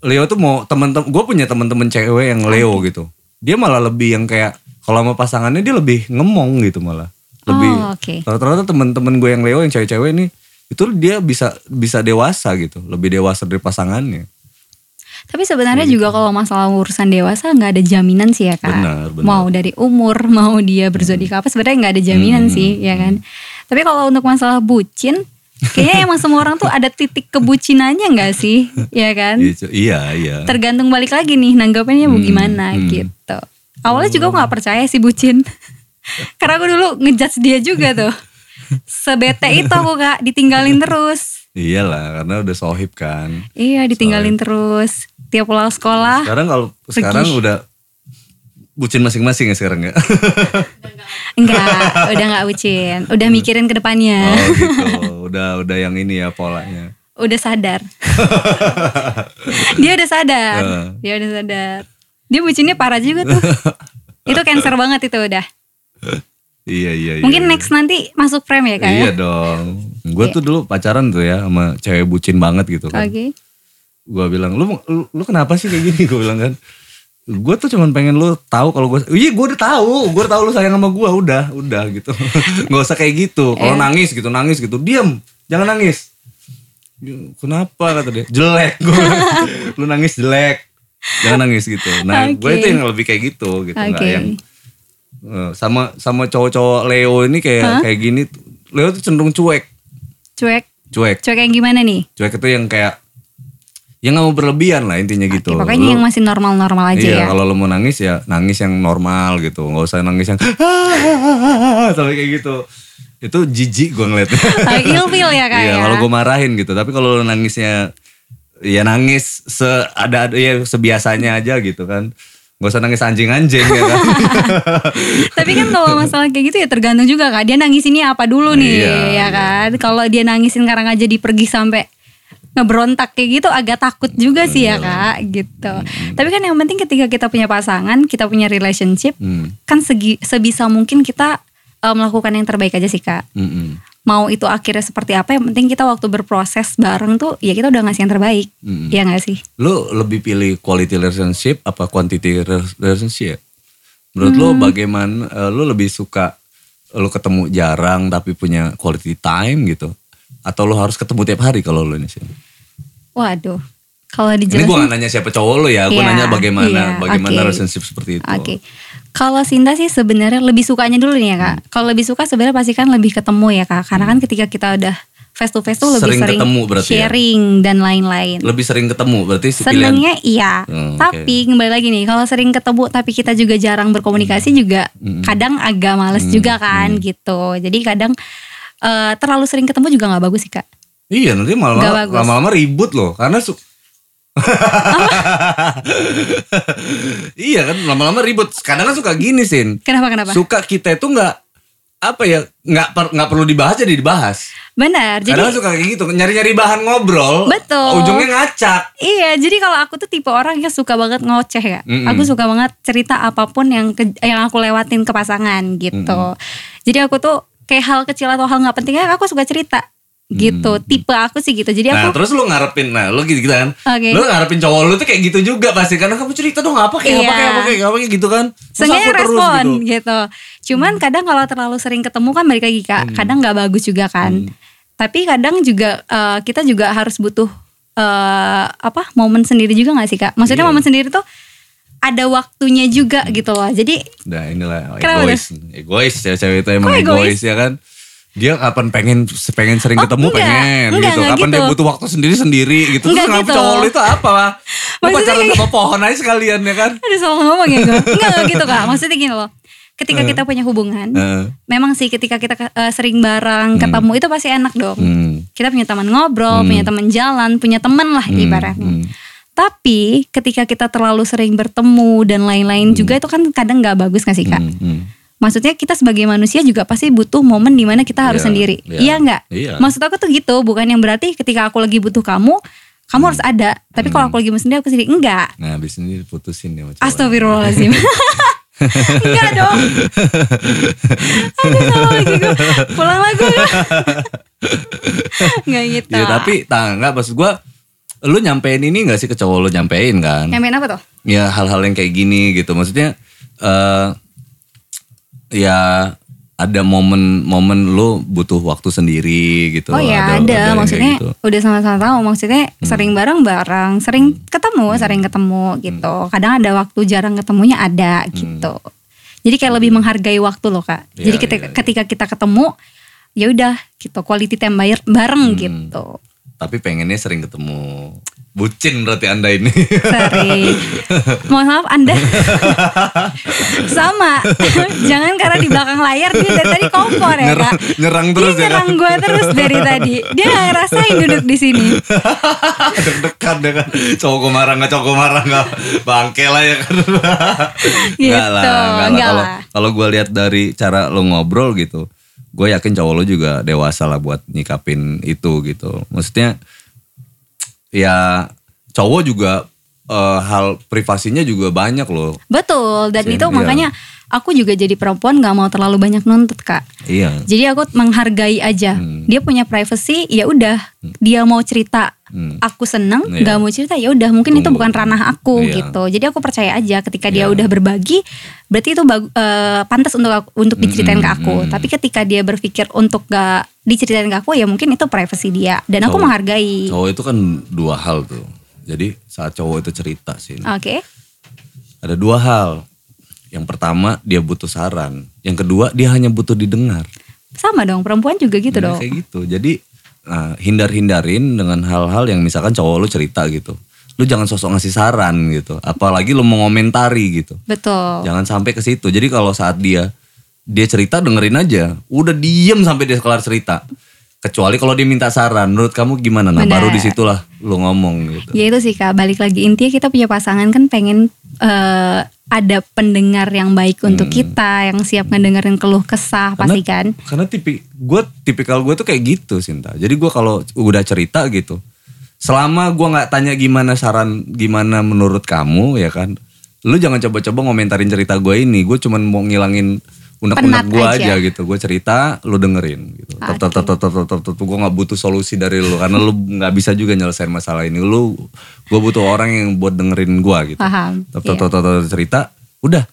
Leo tuh mau temen-temen gue punya temen-temen cewek yang Leo gitu. Dia malah lebih yang kayak kalau sama pasangannya dia lebih ngemong gitu malah. Lebih Oh, oke. rata-rata temen-temen gue yang Leo yang cewek-cewek ini itu dia bisa bisa dewasa gitu, lebih dewasa dari pasangannya. Tapi sebenarnya juga kalau masalah urusan dewasa nggak ada jaminan sih ya kak. Benar, benar. Mau dari umur, mau dia berzodiak apa sebenarnya nggak ada jaminan Hmm, sih, ya kan. Tapi kalau untuk masalah bucin, kayaknya emang semua orang tuh ada titik kebucinannya nggak sih, ya kan? Iya, Iya, iya. Tergantung balik lagi nih nanggapinnya mau Hmm, gimana hmm. gitu. Awalnya juga aku nggak percaya sih bucin, karena aku dulu ngejudge dia juga tuh. Sebete itu aku kak ditinggalin terus. Iyalah, karena udah sohib kan. Iya ditinggalin terus. Tiap pulang sekolah Sekarang kalau Pergi. sekarang udah bucin masing-masing ya sekarang ya. Enggak, udah nggak bucin. Udah mikirin ke depannya. oh gitu. Udah udah yang ini ya polanya. Udah sadar. dia udah sadar. Dia udah sadar. Dia bucinnya parah juga tuh. itu cancer banget itu udah. Iya iya iya. Mungkin iya. next nanti masuk frame ya kak Iya ya? dong. Gue tuh dulu pacaran tuh ya sama cewek bucin banget gitu kan. Oke. Gue bilang, lu, lu lu kenapa sih kayak gini? Gue bilang kan. Gue tuh cuman pengen lu tahu kalau gue, iya gue udah tahu, gue udah tahu lu sayang sama gue, udah, udah gitu. Gak usah kayak gitu. Kalau Iya. nangis gitu, nangis gitu, diam, jangan nangis. Kenapa kata dia? Jelek gue. lu nangis jelek. Jangan nangis gitu. Nah, gue Oke. itu yang lebih kayak gitu gitu, nggak Oke. yang eh, sama sama cowok-cowok Leo ini kayak kayak gini. Leo tuh cenderung cuek, Cuek. cuek. Cuek yang gimana nih? Cuek itu yang kayak yang nggak mau berlebihan lah intinya gitu. Oke, pokoknya Lu- yang masih normal-normal aja iya, ya. kalau lu mau nangis ya nangis yang normal gitu, nggak usah nangis yang sampai kayak gitu. Itu jijik gue ngeliatnya. Ah, Ilfil ya kak Iya, ya. kalau gue marahin gitu. Tapi kalau lu nangisnya ya nangis se ada ada ya sebiasanya aja gitu kan. Gak usah nangis anjing-anjing ya kan. Tapi kan kalau masalah kayak gitu ya tergantung juga kak. Dia nangis ini apa dulu nih Iya, ya iya. kan. Kalau dia nangisin karena nggak jadi pergi sampai ngeberontak kayak gitu agak takut juga sih Iya. ya kak gitu. Tapi kan yang penting ketika kita punya pasangan, kita punya relationship, Hmm, kan segi, sebisa mungkin kita eh, melakukan yang terbaik aja sih kak. hmm, hmm, Mau itu akhirnya seperti apa, yang penting kita waktu berproses bareng tuh ya kita udah ngasih yang terbaik. hmm. Ya nggak sih? Lu lebih pilih quality relationship apa quantity re- relationship? Menurut Hmm. lu bagaimana eh, lu lebih suka lu ketemu jarang tapi punya quality time gitu? Atau lu harus ketemu tiap hari kalau lu ini sih? Waduh. Kalau Ini dijelasin gue gak nanya siapa cowok lu ya, gue Iya, nanya bagaimana iya, bagaimana oke. relationship seperti itu. Oke. Kalau Sinta sih sebenarnya lebih sukanya dulu nih ya kak. Hmm. Kalau lebih suka sebenarnya pasti kan lebih ketemu ya kak. Karena kan ketika kita udah face to face tuh lebih Sering sering, ketemu berarti ya? sharing dan lain-lain. Lebih sering ketemu berarti pilihan. Senengnya iya. Hmm, tapi kembali lagi nih, kalau sering ketemu tapi kita juga jarang berkomunikasi juga Hmm. kadang agak males juga kan gitu. Jadi kadang eh, terlalu sering ketemu juga nggak bagus sih kak. Iya nanti malam-malam bagus. lama-lama ribut loh karena su iya kan lama-lama ribut. Kadang kan suka gini sin. Kenapa kenapa? Suka kita itu nggak apa ya nggak per- nggak perlu dibahas jadi dibahas. Benar. Jadi Kadang kan suka kayak gitu nyari-nyari bahan ngobrol. Betul. Ujungnya ngacak. Iya, jadi kalau aku tuh tipe orang yang suka banget ngoceh ya. Mm-mm. Aku suka banget cerita apa pun yang ke- yang aku lewatin ke pasangan gitu. Jadi aku tuh kayak hal kecil atau hal nggak pentingnya aku suka cerita gitu. Tipe aku sih gitu. Jadi Nah aku terus lu ngarepin Nah lu gitu, gitu kan Oke. Lu ngarepin cowok lu tuh kayak gitu juga pasti Karena kamu cerita dong apa kayak apa Iya. kayak apa kayak apa kayak gitu kan Sengaja terus respon gitu. gitu. Cuman kadang kalau terlalu sering ketemu kan balik lagi Hmm. kadang nggak bagus juga kan. Tapi kadang juga eh, kita juga harus butuh eh, apa momen sendiri juga nggak sih kak? Maksudnya Iya. momen sendiri tuh ada waktunya juga gitu loh. Jadi Nah inilah Kenapa egois. Egois ya cewek itu emang egois? egois? ya kan. Dia kapan pengen pengen sering Oh, ketemu enggak. pengen Enggak, gitu. enggak Kapan dia gitu. butuh waktu sendiri sendiri gitu. Enggak Terus kenapa gitu. cowok itu apa? Lu pacaran sama pohon aja sekalian ya kan. Aduh salah ngomong ya gue Enggak, enggak gitu kak Maksudnya gini loh Ketika kita punya hubungan Heeh. Memang sih ketika kita eh, sering bareng Ketemu itu pasti enak dong Hmm. Kita punya teman ngobrol Punya teman jalan Punya teman lah ibaratnya hmm. Tapi ketika kita terlalu sering bertemu Dan lain-lain juga itu kan kadang gak bagus gak sih kak Hmm, hmm. Maksudnya kita sebagai manusia juga pasti butuh momen di mana kita harus Iya, sendiri iya. Iya nggak? Iya. Maksud aku tuh gitu Bukan yang berarti ketika aku lagi butuh kamu Kamu harus ada Tapi kalau aku lagi mau sendiri aku sendiri Enggak Nah abis ini diputusin ya. Astagfirullahaladzim Enggak dong Aduh salah lagi gue Pulang lah gue Enggak gitu Iya tapi tak nggak maksud gue lu nyampein ini gak sih ke cowok lu nyampein kan? Nyampein apa tuh? ya hal-hal yang kayak gini gitu maksudnya eh ya ada momen-momen lu butuh waktu sendiri gitu Oh ya ada, yang maksudnya kayak gitu. udah sama-sama tahu maksudnya sering bareng-bareng, sering ketemu, sering ketemu gitu. Kadang ada waktu jarang ketemunya ada gitu. Jadi kayak lebih menghargai waktu loh kak. Iya, Jadi ketika, iya, iya. ketika kita ketemu, ya udah gitu quality time bareng gitu. tapi pengennya sering ketemu bucin berarti anda ini Sering. Mohon maaf Anda sama. Jangan karena di belakang layar dia dari tadi kompor ya nyerang, kak. nyerang terus dia ya nyerang gue terus dari tadi. Dia gak ngerasain duduk di sini. deg-degan ya kan cowok marah nggak cowok marah nggak bangke lah ya kan Gitu, Nggak lah kalau lah. kalau gue lihat dari cara lo ngobrol gitu gue yakin cowok lo juga dewasa lah buat nyikapin itu gitu maksudnya ya cowok juga eh, hal privasinya juga banyak loh. Betul, dan Sih, itu makanya aku juga jadi perempuan gak mau terlalu banyak nuntut kak. iya Jadi aku menghargai aja. Hmm. Dia punya privacy, ya udah. Dia mau cerita, Hmm. aku seneng. Iya. Gak mau cerita, ya udah. Mungkin itu Tunggu. bukan ranah aku Iya. gitu. Jadi aku percaya aja ketika dia Iya. udah berbagi, berarti itu bagu- eh, pantas untuk aku, untuk diceritain ke aku. Hmm. Tapi ketika dia berpikir untuk gak diceritain ke aku, ya mungkin itu privacy dia. Dan aku Cowok- menghargai. cowok itu kan dua hal tuh jadi saat cowok itu cerita sih Oke. ada dua hal yang pertama dia butuh saran. Yang kedua dia hanya butuh didengar. Sama dong, perempuan juga gitu Nah, dong. kayak gitu. Jadi nah, hindar-hindarin dengan hal-hal yang misalkan cowok lu cerita gitu. Lu jangan sosok ngasih saran gitu. Apalagi lu mengomentari gitu. Betul. jangan sampai ke situ. Jadi kalau saat dia dia cerita dengerin aja. Udah diem sampai dia kelar cerita. Kecuali kalau dia minta saran. Menurut kamu gimana? Nah Benar. baru di situlah lu ngomong gitu. Ya itu sih kak, balik lagi. Intinya kita punya pasangan kan pengen eh, ada pendengar yang baik untuk kita, yang siap ngedengerin keluh kesah pasti kan. karena tipi gue tipikal gue tuh kayak gitu Sinta. Jadi gue kalau udah cerita gitu selama gue nggak tanya gimana saran gimana menurut kamu ya kan lu jangan coba-coba ngomentarin cerita gue ini. Gue cuman mau ngilangin unek-unek gue aja. aja gitu gue cerita lu dengerin gitu Oke. tetep tetep tetep tetep gue nggak butuh solusi dari lu karena lu nggak bisa juga nyelesain masalah ini lu gue butuh orang yang buat dengerin gue gitu Paham. Tetep, Iya. tetep, tetep, cerita udah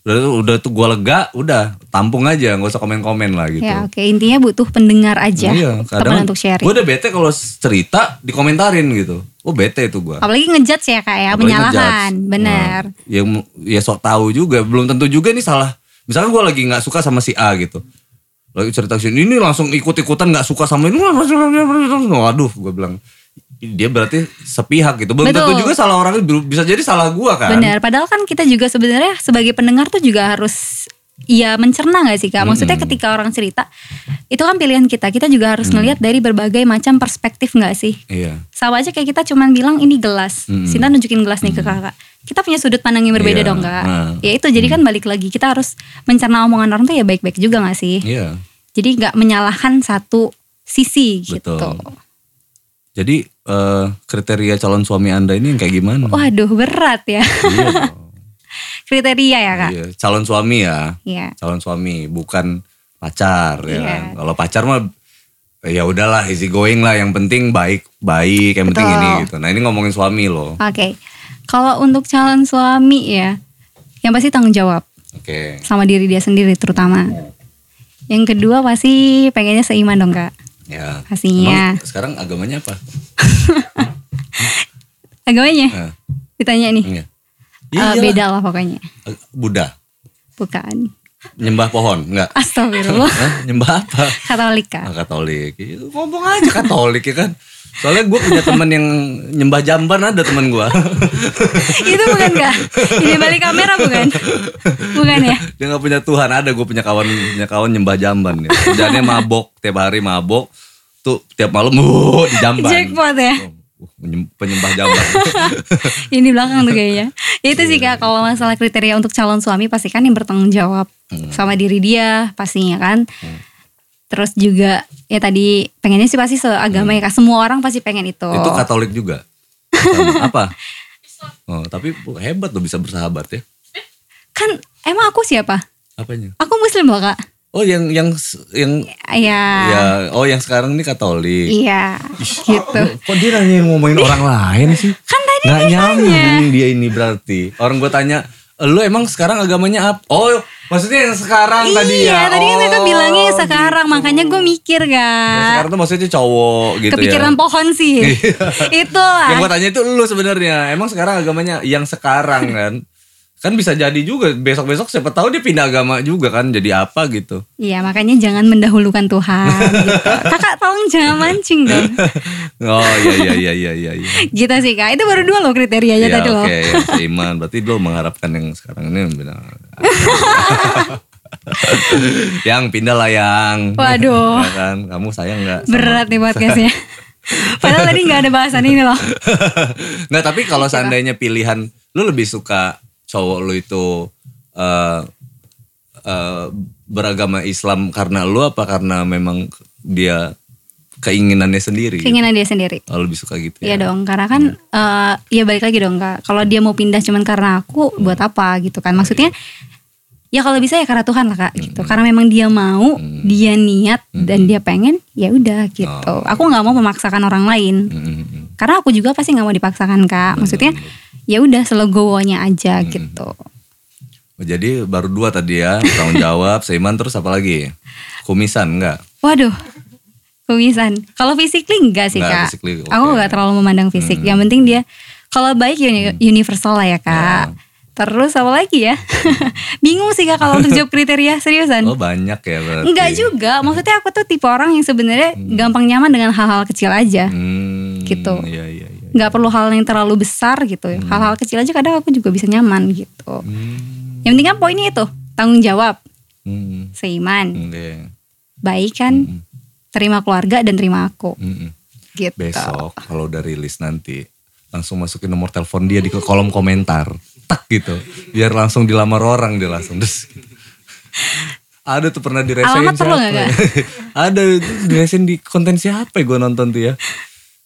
udah udah tuh gue lega udah tampung aja nggak usah komen-komen lah gitu Ya oke, intinya butuh pendengar aja. Iya, teman untuk sharing. Gue udah bete kalau cerita dikomentarin gitu. Oh bete itu gue. Apalagi ngejudge ya kak ya, menyalahkan. Bener. ya, ya sok tahu juga. Belum tentu juga nih salah. Misalkan gue lagi nggak suka sama si A gitu. Lagi cerita sini ini langsung ikut-ikutan nggak suka sama ini. Waduh, gue bilang dia berarti sepihak gitu. Belum Betul. tentu juga salah orangnya bisa jadi salah gue kan. Bener. Padahal kan kita juga sebenarnya sebagai pendengar tuh juga harus ya mencerna gak sih kak? Maksudnya ketika orang cerita itu kan pilihan kita. Kita juga harus ngelihat dari berbagai macam perspektif gak sih? Iya. Sama aja kayak kita cuman bilang ini gelas. Sinta nunjukin gelas nih ke kakak. Kita punya sudut pandang yang berbeda Iya, dong kak. nah. Ya itu jadi kan balik lagi kita harus mencerna omongan orang tuh ya baik-baik juga gak sih? Iya. Jadi nggak menyalahkan satu sisi gitu. Betul. Jadi eh, kriteria calon suami anda ini yang kayak gimana? Waduh berat ya Iya. Kriteria ya kak. Iya, calon suami ya. Iya. Calon suami, bukan pacar ya Iya. kan. Kalau pacar mah ya udahlah easy going lah, yang penting baik baik, yang penting Betul. ini gitu. Nah, ini ngomongin suami loh. Oke. Kalau untuk calon suami ya, yang pasti tanggung jawab Oke. sama diri dia sendiri terutama. Yang kedua pasti pengennya seiman dong kak. Ya. Pastinya. Emang sekarang agamanya apa? Agamanya Nah, ditanya nih. iya. Eh, iyalah. beda lah pokoknya. Eh, Buddha. Bukan. Nyembah pohon, enggak? Astagfirullah. Hah? Nyembah apa? Katolika. Ah, Katolik. Iya, Ngomong aja Katolik ya kan. Soalnya gue punya temen yang nyembah jamban ada temen gue. Itu bukan kak? Ini balik kamera bukan? Bukan ya? Dia nggak punya Tuhan ada gue punya kawan punya kawan nyembah jamban ya. Kerjaannya mabok tiap hari mabok. Tuh tiap malam uh, di jamban. Jackpot ya? Oh, penyembah jamban. Ini di belakang tuh kayaknya. Itu sih kak kalau masalah kriteria untuk calon suami pasti kan yang bertanggung jawab sama diri dia pastinya kan. Terus juga ya tadi pengennya sih pasti seagama ya kak. Semua orang pasti pengen itu. Itu Katolik juga. Sama. Apa? Oh, tapi hebat loh bisa bersahabat ya. Kan emang aku siapa? Apanya? Aku muslim loh kak. Oh yang yang yang Ya. ya oh yang sekarang ini Katolik. Iya. Gitu. Kok dia nanya ngomongin orang lain sih? Kan tadi Nggak dia nyambung dia ini berarti. Orang gue tanya, lu emang sekarang agamanya apa? Oh, maksudnya yang sekarang tadi ya? Iya, tadi kan Oh, bilangnya yang sekarang, gitu. makanya gue mikir Yang kak. sekarang tuh maksudnya cowok gitu Kepikiran ya. pohon sih. Itulah. Yang gue tanya itu lu sebenarnya. Emang sekarang agamanya yang sekarang kan? Kan bisa jadi juga besok-besok siapa tahu dia pindah agama juga kan jadi apa gitu. Iya, makanya jangan mendahulukan Tuhan gitu. Kakak tolong jangan mancing dong. Oh iya iya iya iya iya. iya. Gitu sih kak. Itu baru dua loh kriterianya Ya, tadi loh. Oke, yang seiman. Berarti lo mengharapkan yang sekarang ini benar. yang pindah lah yang. Waduh. Ya kan, kamu sayang nggak? Berat nih podcastnya. Padahal tadi nggak ada bahasan ini loh. Nggak, tapi kalau seandainya pilihan, lu lebih suka cowok lu itu eh eh, beragama Islam karena lu apa karena memang dia keinginannya sendiri? Keinginan dia sendiri. Oh, lebih suka gitu Iya ya? dong, karena kan eh ya balik lagi dong kak. Kalau dia mau pindah cuman karena aku, buat apa gitu kan? Maksudnya ya kalau bisa ya karena Tuhan lah kak gitu. Karena memang dia mau, dia niat dan dia pengen, ya udah gitu. Aku nggak mau memaksakan orang lain. Mm, mm, mm. Karena aku juga pasti nggak mau dipaksakan kak. Maksudnya ya udah selegowonya aja gitu. Oh, Jadi baru dua tadi ya, tanggung jawab, seiman terus apa lagi? Kumisan enggak? Waduh, kumisan. Kalau physically enggak sih Enggak, kak. physically, oke. Aku nggak terlalu memandang fisik. Yang penting dia kalau baik uni- universal lah ya kak. Terus apa lagi ya? Bingung sih kak kalau untuk job kriteria seriusan. Oh banyak ya berarti. Enggak juga. Maksudnya aku tuh tipe orang yang sebenarnya gampang nyaman dengan hal-hal kecil aja. Hmm, Gitu. Iya iya iya. Nggak perlu hal yang terlalu besar gitu. Hal-hal kecil aja kadang aku juga bisa nyaman gitu. Hmm, Yang penting kan poinnya itu tanggung jawab, hmm, seiman, oke. baik kan, terima keluarga dan terima aku. Hmm, hmm. Gitu. Besok kalau udah rilis nanti langsung masukin nomor telepon dia di kolom komentar. Tak gitu. Biar langsung dilamar orang dia langsung. Terus ada tuh pernah diresain Alamat perlu siapa nggak, ya? Ada diresain di konten siapa ya gue nonton tuh ya.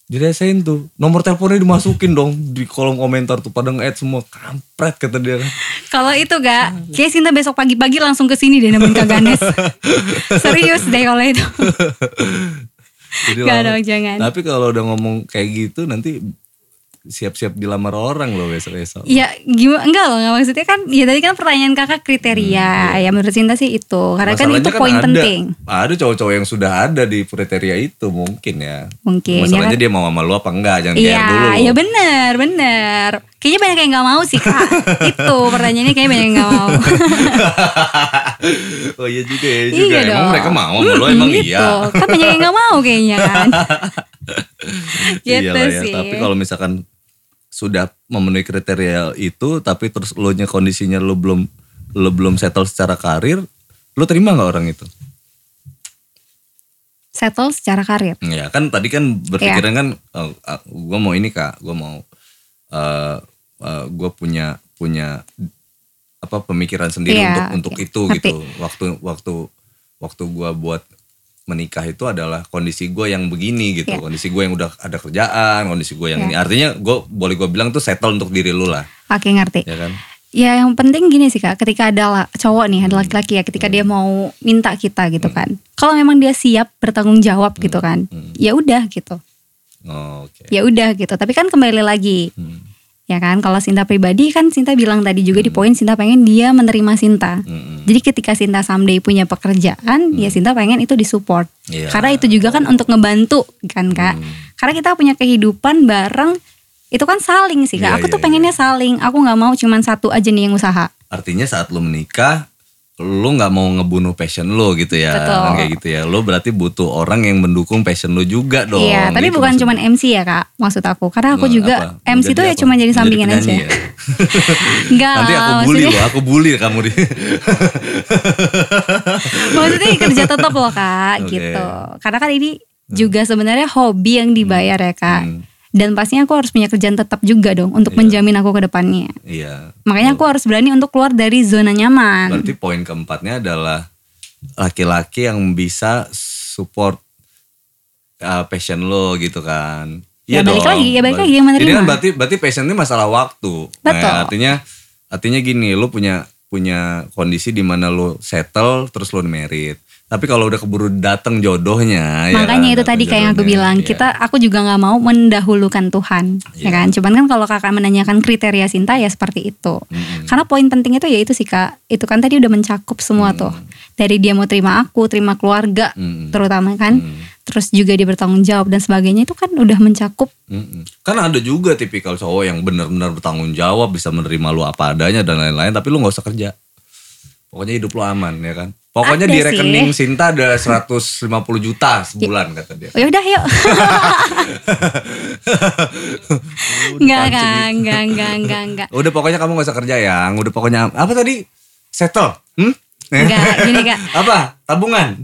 Diresain tuh. Nomor teleponnya dimasukin dong di kolom komentar tuh. Pada nge-add semua. Kampret kata dia. Kalau itu gak, kayak Sinta besok pagi-pagi langsung ke sini deh nemenin Kak Ganes. Serius deh kalau itu. Jadi Gak dong, jangan. Tapi kalau udah ngomong kayak gitu nanti siap-siap dilamar orang loh besok-besok. Ya gimana enggak loh nggak maksudnya kan ya tadi kan pertanyaan kakak kriteria ya menurut Sinta sih itu karena kan Masalahnya itu poin ada, penting Ada cowok-cowok yang sudah ada di kriteria itu mungkin ya. mungkin ya Masalahnya kan? dia mau sama lu apa enggak, jangan Iya, GR dulu. iya benar, benar. Kayaknya banyak yang nggak mau sih kak. itu pertanyaannya kayaknya banyak yang nggak mau. oh iya juga ya juga. iya Emang dong. mereka mau sama lu emang gitu. iya. Kan banyak yang nggak mau kayaknya kan. gitu Iyalah ya. sih. Tapi kalau misalkan sudah memenuhi kriteria itu tapi terus lo nya kondisinya lo belum lo belum settle secara karir, lo terima nggak orang itu? Settle secara karir. Ya kan tadi kan berpikiran Iya. kan gue mau ini kak, gue mau uh, gue punya punya apa pemikiran sendiri Iya, untuk untuk oke. itu Ngerti. gitu. Waktu waktu waktu gue buat menikah itu adalah kondisi gue yang begini gitu, Iya. kondisi gue yang udah ada kerjaan, kondisi gue yang Iya. ini. Artinya gue boleh gue bilang tuh settle untuk diri lu lah, Oke ngerti. ya kan? Ya yang penting gini sih kak, ketika ada cowok nih, ada laki-laki ya, ketika dia mau minta kita gitu kan, kalau memang dia siap bertanggung jawab gitu kan, ya udah gitu, Oh, Oke. ya udah gitu. Tapi kan kembali lagi, Hmm. Ya kan, kalau Sinta pribadi kan Sinta bilang tadi juga di poin Sinta pengen dia menerima Sinta. Mm-mm. Jadi ketika Sinta someday punya pekerjaan, ya Sinta pengen itu disupport. Iya. Karena itu juga kan untuk ngebantu kan kak. Karena kita punya kehidupan bareng itu kan saling sih kak Iya, aku tuh iya, pengennya saling aku nggak mau cuman satu aja nih yang usaha Artinya saat lu menikah, lu nggak mau ngebunuh passion lu gitu ya, Betul. Kan kayak gitu ya. Lu berarti butuh orang yang mendukung passion lu juga dong. iya tapi Gitu bukan cuman MC ya kak maksud aku karena aku juga apa? MC tuh ya cuma jadi sampingan aja ya? Enggak Nanti aku bully maksudnya, loh, aku bully kamu di. maksudnya kerja tetap loh kak Oke. gitu karena kan ini juga sebenarnya hobi yang dibayar ya kak Hmm. Dan pastinya aku harus punya kerjaan tetap juga dong untuk Iya. menjamin aku ke depannya Iya. makanya aku harus berani untuk keluar dari zona nyaman Berarti poin keempatnya adalah laki-laki yang bisa support uh, passion lo gitu kan. Ya, balik lagi, ya balik lagi yang menerima. Ini kan berarti berarti passion ini masalah waktu. Nah, Betul. artinya artinya gini, lo punya punya kondisi di mana lo settle terus lo merit. Tapi kalau udah keburu datang jodohnya, ya Makanya kan, itu tadi kayak yang aku bilang, iya. kita aku juga nggak mau mendahulukan Tuhan, ya Iya. kan? Cuman kan kalau kakak menanyakan kriteria cinta ya seperti itu. Mm-mm. Karena poin penting itu ya itu sih kak, itu kan tadi udah mencakup semua tuh. Dari dia mau terima aku, terima keluarga, Mm-mm. terutama kan. Mm. Terus juga dia bertanggung jawab dan sebagainya itu kan udah mencakup. Mm-mm. Kan ada juga tipikal cowok yang benar-benar bertanggung jawab, bisa menerima lu apa adanya dan lain-lain, tapi lu nggak usah kerja. Pokoknya hidup lu aman ya kan. Pokoknya Ada di sih. rekening Sinta ada 150 juta sebulan kata dia. Oh, ya udah yuk. Enggak enggak, enggak, enggak, enggak. Udah pokoknya kamu gak usah kerja yang. Udah pokoknya apa tadi? Settle. Hmm? Enggak, gini kak. apa? Tabungan.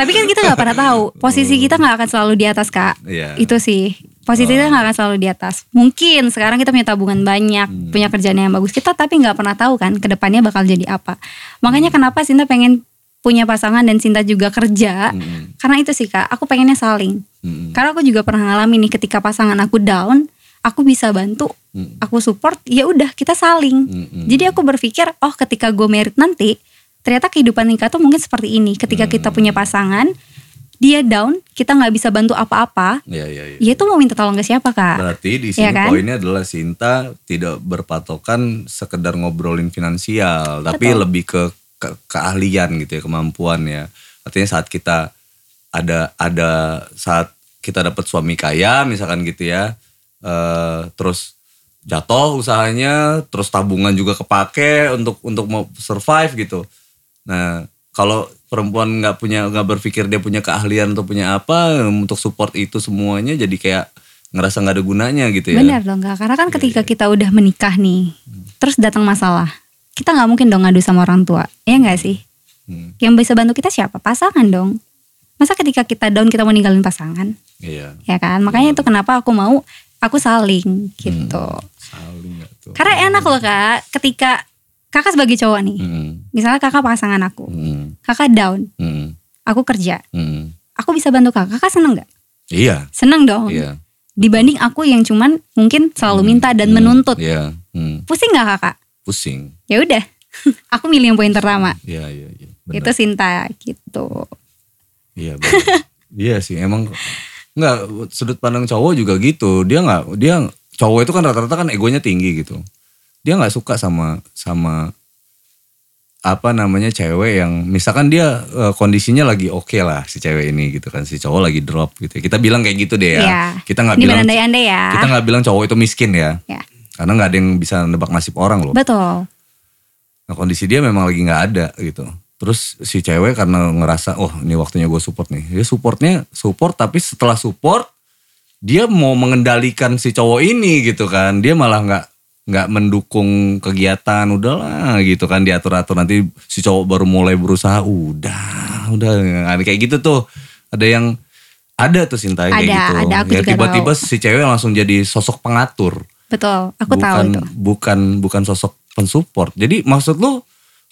Tapi kan kita nggak pernah tahu posisi kita nggak akan selalu di atas kak. Iya. Itu sih posisi kita nggak akan selalu di atas. Mungkin sekarang kita punya tabungan banyak, Hmm. punya kerjaan yang bagus kita, tapi nggak pernah tahu kan ke depannya bakal jadi apa. Makanya kenapa Sinta pengen punya pasangan dan Sinta juga kerja. Mm-mm. Karena itu sih kak, aku pengennya saling. Mm-mm. Karena aku juga pernah ngalamin nih ketika pasangan aku down, aku bisa bantu, Mm. aku support, ya udah kita saling. Mm-mm. Jadi aku berpikir, oh ketika gue merit nanti, ternyata kehidupan nikah tuh mungkin seperti ini. Ketika kita punya pasangan, dia down, kita nggak bisa bantu apa-apa, Iya, iya, iya. ya itu mau minta tolong ke siapa kak? Berarti di sini Iya kan? poinnya adalah Sinta tidak berpatokan sekedar ngobrolin finansial, tapi Betul. lebih ke, ke- keahlian gitu ya, kemampuan ya. Artinya saat kita ada ada saat kita dapat suami kaya misalkan gitu ya, eh, terus jatuh usahanya, terus tabungan juga kepake untuk untuk mau survive gitu. Nah, kalau perempuan nggak punya nggak berpikir dia punya keahlian atau punya apa untuk support itu semuanya jadi kayak ngerasa nggak ada gunanya gitu ya. Benar dong kak, karena kan ketika kita udah menikah nih, terus datang masalah, kita nggak mungkin dong ngadu sama orang tua, ya nggak sih? Hmm, Yang bisa bantu kita siapa? Pasangan dong. Masa ketika kita down kita mau ninggalin pasangan, iya. ya kan? Makanya itu kenapa aku mau aku saling gitu. Saling nggak tuh. Karena enak loh kak, ketika kakak sebagai cowok nih, Hmm, misalnya kakak pasangan aku, hmm, kakak down, hmm, aku kerja, hmm. aku bisa bantu kakak, kakak seneng nggak? Iya, Seneng dong. iya. Dibanding aku yang cuman mungkin selalu minta dan Hmm, menuntut, Iya, hmm, pusing nggak kakak? pusing. Ya udah, aku milih yang poin pertama. Iya, iya, iya. benar. Itu Sinta gitu. Iya, benar. iya sih, emang nggak sudut pandang cowok juga gitu. Dia nggak, dia cowok itu kan rata-rata kan egonya tinggi gitu. Dia nggak suka sama sama apa namanya cewek yang misalkan dia eh, kondisinya lagi oke lah si cewek ini gitu kan si cowok lagi drop gitu. Kita bilang kayak gitu deh ya. Iya. Kita nggak bilang berandai-andai ya. kita nggak bilang cowok itu miskin ya. Ya. Karena nggak ada yang bisa nebak nasib orang loh. Betul. Nah kondisi dia memang lagi nggak ada gitu. Terus si cewek karena ngerasa, oh ini waktunya gue support nih. Dia supportnya support tapi setelah support dia mau mengendalikan si cowok ini gitu kan. Dia malah nggak nggak mendukung kegiatan udahlah gitu kan diatur atur nanti si cowok baru mulai berusaha udah udah Nah, kayak gitu tuh ada yang ada tuh Sinta kayak gitu ada, aku ya tiba-tiba si cewek langsung jadi sosok pengatur Betul. Aku bukan tahu itu. bukan bukan sosok pensupport. Jadi maksud lu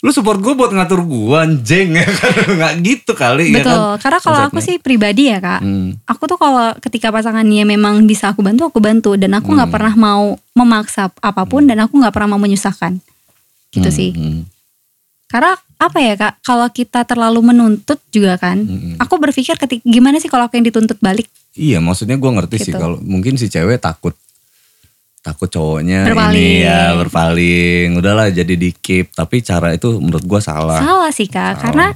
lu support gue buat ngatur gue anjing ya kan nggak gitu kali ya kan. Betul. Karena kalau aku sih pribadi ya kak, Hmm. aku tuh kalau ketika pasangannya memang bisa aku bantu, aku bantu dan aku nggak Hmm. pernah mau memaksa apa pun dan aku nggak pernah mau menyusahkan. Gitu Hmm, sih. hmm, Karena apa ya kak, kalau kita terlalu menuntut juga kan, hmm. aku berpikir ketik gimana sih kalau aku yang dituntut balik? Iya maksudnya gue ngerti sih Gitu. kalau mungkin si cewek takut takut cowoknya Berpaling. ini ya berpaling udahlah jadi di keep tapi cara itu menurut gue salah. Salah sih kak, Salah. karena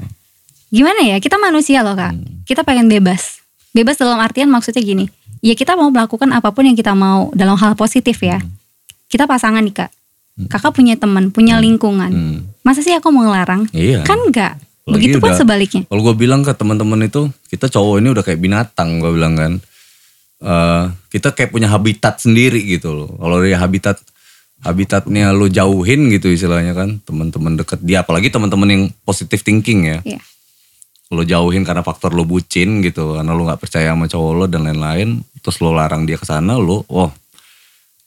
gimana ya kita manusia loh kak, Hmm. kita pengen bebas. Bebas dalam artian maksudnya gini, ya kita mau melakukan apa pun yang kita mau dalam hal positif ya. Kita pasangan nih kak, kakak punya teman, punya lingkungan. Hmm. Masa sih aku mau ngelarang? Iya. Kan enggak. Begitupun udah- sebaliknya. Kalau gue bilang ke teman-teman itu, kita cowok ini udah kayak binatang, gue bilang kan. Eh, kita kayak punya habitat sendiri gitu loh. Kalau dari habitat habitatnya lo jauhin gitu istilahnya kan, teman-teman deket dia, apalagi teman-teman yang positive thinking ya. Iya. Lo jauhin karena faktor lo bucin gitu, karena lo nggak percaya sama cowok lo dan lain-lain, terus lo larang dia ke sana, lo, oh,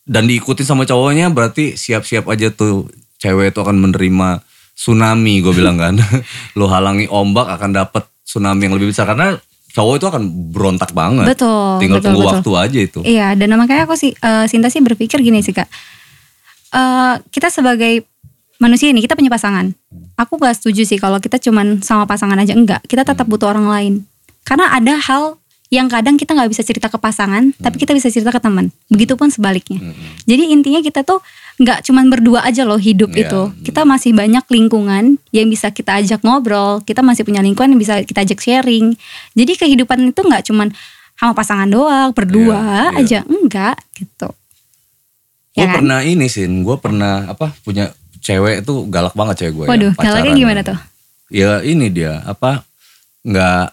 dan diikutin sama cowoknya berarti siap-siap aja tuh cewek itu akan menerima tsunami gue bilang kan lo halangi ombak akan dapet tsunami yang lebih besar karena cowok itu akan berontak banget Betul, tinggal betul, tunggu betul. waktu aja itu Iya, dan makanya aku sih eh, Sinta sih berpikir gini sih kak. Eh, kita sebagai manusia ini kita punya pasangan. Aku gak setuju sih kalau kita cuman sama pasangan aja enggak. Kita tetap butuh orang lain. Karena ada hal yang kadang kita nggak bisa cerita ke pasangan, tapi kita bisa cerita ke teman. Begitupun sebaliknya. Jadi intinya kita tuh nggak cuman berdua aja loh hidup Iya. itu. Kita masih banyak lingkungan yang bisa kita ajak ngobrol. Kita masih punya lingkungan yang bisa kita ajak sharing. Jadi kehidupan itu nggak cuman sama pasangan doang, berdua Iya, iya. aja enggak gitu. gue Ya kan? pernah ini sih gue pernah apa punya cewek itu galak banget cewek gue Waduh, galaknya gimana tuh? ya ini dia apa nggak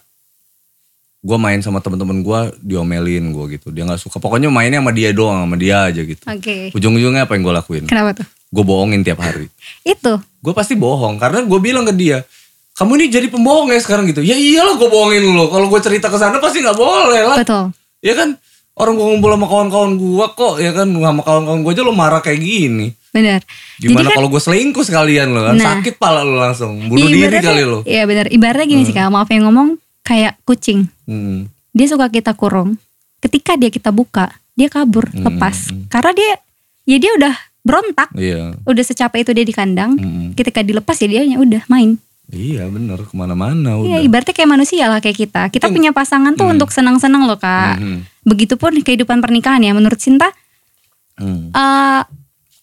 gue main sama teman-teman gue diomelin gue gitu. Dia nggak suka. Pokoknya mainnya sama dia doang sama dia aja gitu. Oke. ujung-ujungnya apa yang gue lakuin? Kenapa tuh? gue bohongin tiap hari. Itu. gue pasti bohong karena gue bilang ke dia kamu ini jadi pembohong ya sekarang gitu. Ya iyalah gue bohongin lo kalau gue cerita ke sana pasti nggak boleh lah. Betul. ya kan? Orang gue ngumpul sama kawan-kawan gue kok ya kan? Sama kawan-kawan gue aja lo marah kayak gini. Benar. gimana kan kalau gue selingkuh sekalian lo kan? Nah. sakit pala lo langsung. Bunuh ya diri kali lo Iya benar. Ibaratnya gini sih Kak, maaf yang ngomong kayak kucing. Hmm. Dia suka kita kurung. Ketika dia kita buka, dia kabur, lepas. Karena dia ya dia udah berontak. iya Udah secapek itu dia di kandang. Mm-mm. Ketika dilepas ya dia udah main. iya bener ke mana-mana udah Iya ibaratnya kayak manusia lah kayak kita. Kita punya pasangan tuh untuk senang-senang loh Kak. Mhm. Begitupun kehidupan pernikahan ya menurut Sinta. Hmm. eh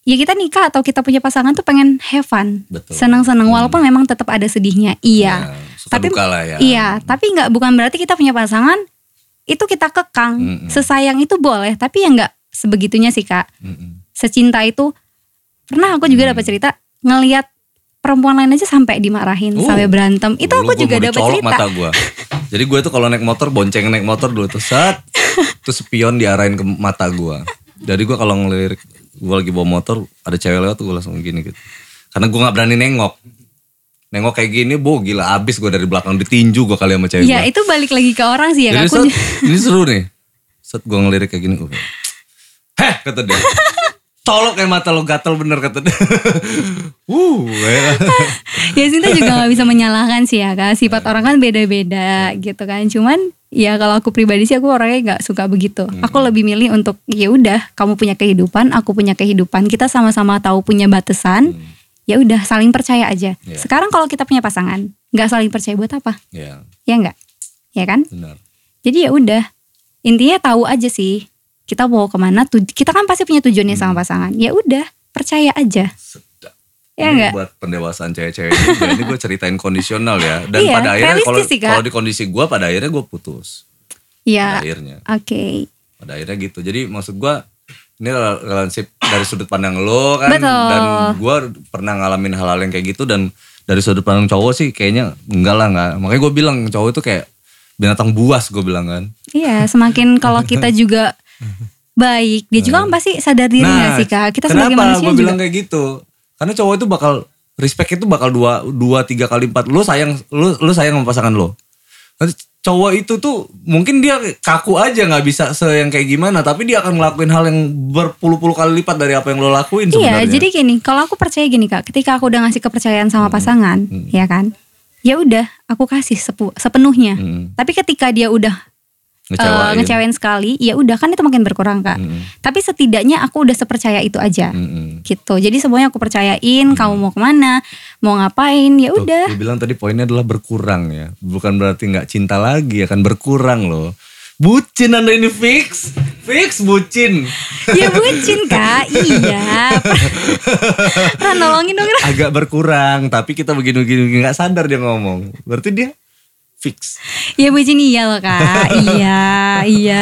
ya kita nikah atau kita punya pasangan tuh pengen have fun, senang-senang walaupun memang tetap ada sedihnya, iya. Ya, suka duka lah ya. Iya, tapi nggak bukan berarti kita punya pasangan itu kita kekang, Mm-mm. sesayang itu boleh, tapi ya nggak sebegitunya sih kak. Mm-mm. Secinta itu pernah aku Mm. juga dapat cerita ngelihat perempuan lain aja sampai dimarahin, Oh. sampai berantem. Itu aku juga dapat cerita. mata gua. Jadi gue tuh kalau naik motor bonceng naik motor dulu tuh set, terus spion diarahin ke mata gua. Jadi gue kalau ngelirik gue lagi bawa motor ada cewek lewat tuh gue langsung gini gitu. Karena gue nggak berani nengok. Nengok kayak gini, bu gila abis gue dari belakang ditinju gue kali sama cewek Ya gua. itu balik lagi ke orang sih ya. Jadi Aku set, ini seru nih. Set gue ngelirik kayak gini. uh, Heh kata dia. Colok kayak mata lo gatel bener kata dia. uh, ya. ya Sinta juga nggak bisa menyalahkan sih ya kak sifat orang kan beda-beda gitu kan cuman ya kalau aku pribadi sih aku orangnya nggak suka begitu aku lebih milih untuk ya udah kamu punya kehidupan aku punya kehidupan kita sama-sama tahu punya batasan ya udah saling percaya aja Iya. sekarang kalau kita punya pasangan nggak saling percaya buat apa ya ya nggak ya kan benar. jadi ya udah intinya tahu aja sih kita mau ke mana kita kan pasti punya tujuannya sama pasangan ya udah percaya aja Sedap. Ya Ini nggak? buat pendewasaan cewek-cewek juga. Ini gue ceritain kondisional ya. Dan Iya, pada akhirnya kalau kalau di kondisi gue pada akhirnya gue putus. ya Pada akhirnya. oke Pada akhirnya gitu. Jadi maksud gue ini rel- relationship dari sudut pandang lo kan. Betul. Dan gue pernah ngalamin hal-hal yang kayak gitu dan dari sudut pandang cowok sih kayaknya enggak lah enggak. Makanya gue bilang cowok itu kayak binatang buas gue bilang kan. Iya, semakin kalau kita juga baik, dia juga kan pasti sadar diri nggak sih kak? Kita sebagai kenapa manusia gue juga. bilang kayak gitu? Karena cowok itu bakal respect itu bakal dua dua tiga kali empat. Lo sayang lo lo sayang sama pasangan lo. Nanti cowok itu tuh mungkin dia kaku aja nggak bisa se yang kayak gimana, tapi dia akan ngelakuin hal yang berpuluh-puluh kali lipat dari apa yang lo lakuin Iya, sebenarnya. jadi gini, kalau aku percaya gini kak, ketika aku udah ngasih kepercayaan sama Hmm. pasangan, ya kan, ya udah, aku kasih sepu- sepenuhnya. Mm. Tapi ketika dia udah ngecewain. ngecewain sekali, ya udah kan itu makin berkurang kak. Mm. Tapi setidaknya aku udah sepercaya itu aja. Mm-mm. Gitu. Jadi semuanya aku percayain, kamu mau ke mana, mau ngapain, ya udah. Lu bilang tadi poinnya adalah berkurang ya. Bukan berarti nggak cinta lagi, akan berkurang loh. Bucin anda ini fix, fix bucin. ya bucin kak, iya. Ran nolongin dong Ran. agak berkurang tapi kita begini begini nggak sadar dia ngomong berarti dia fix. Ya bucin iya loh kak. iya, iya,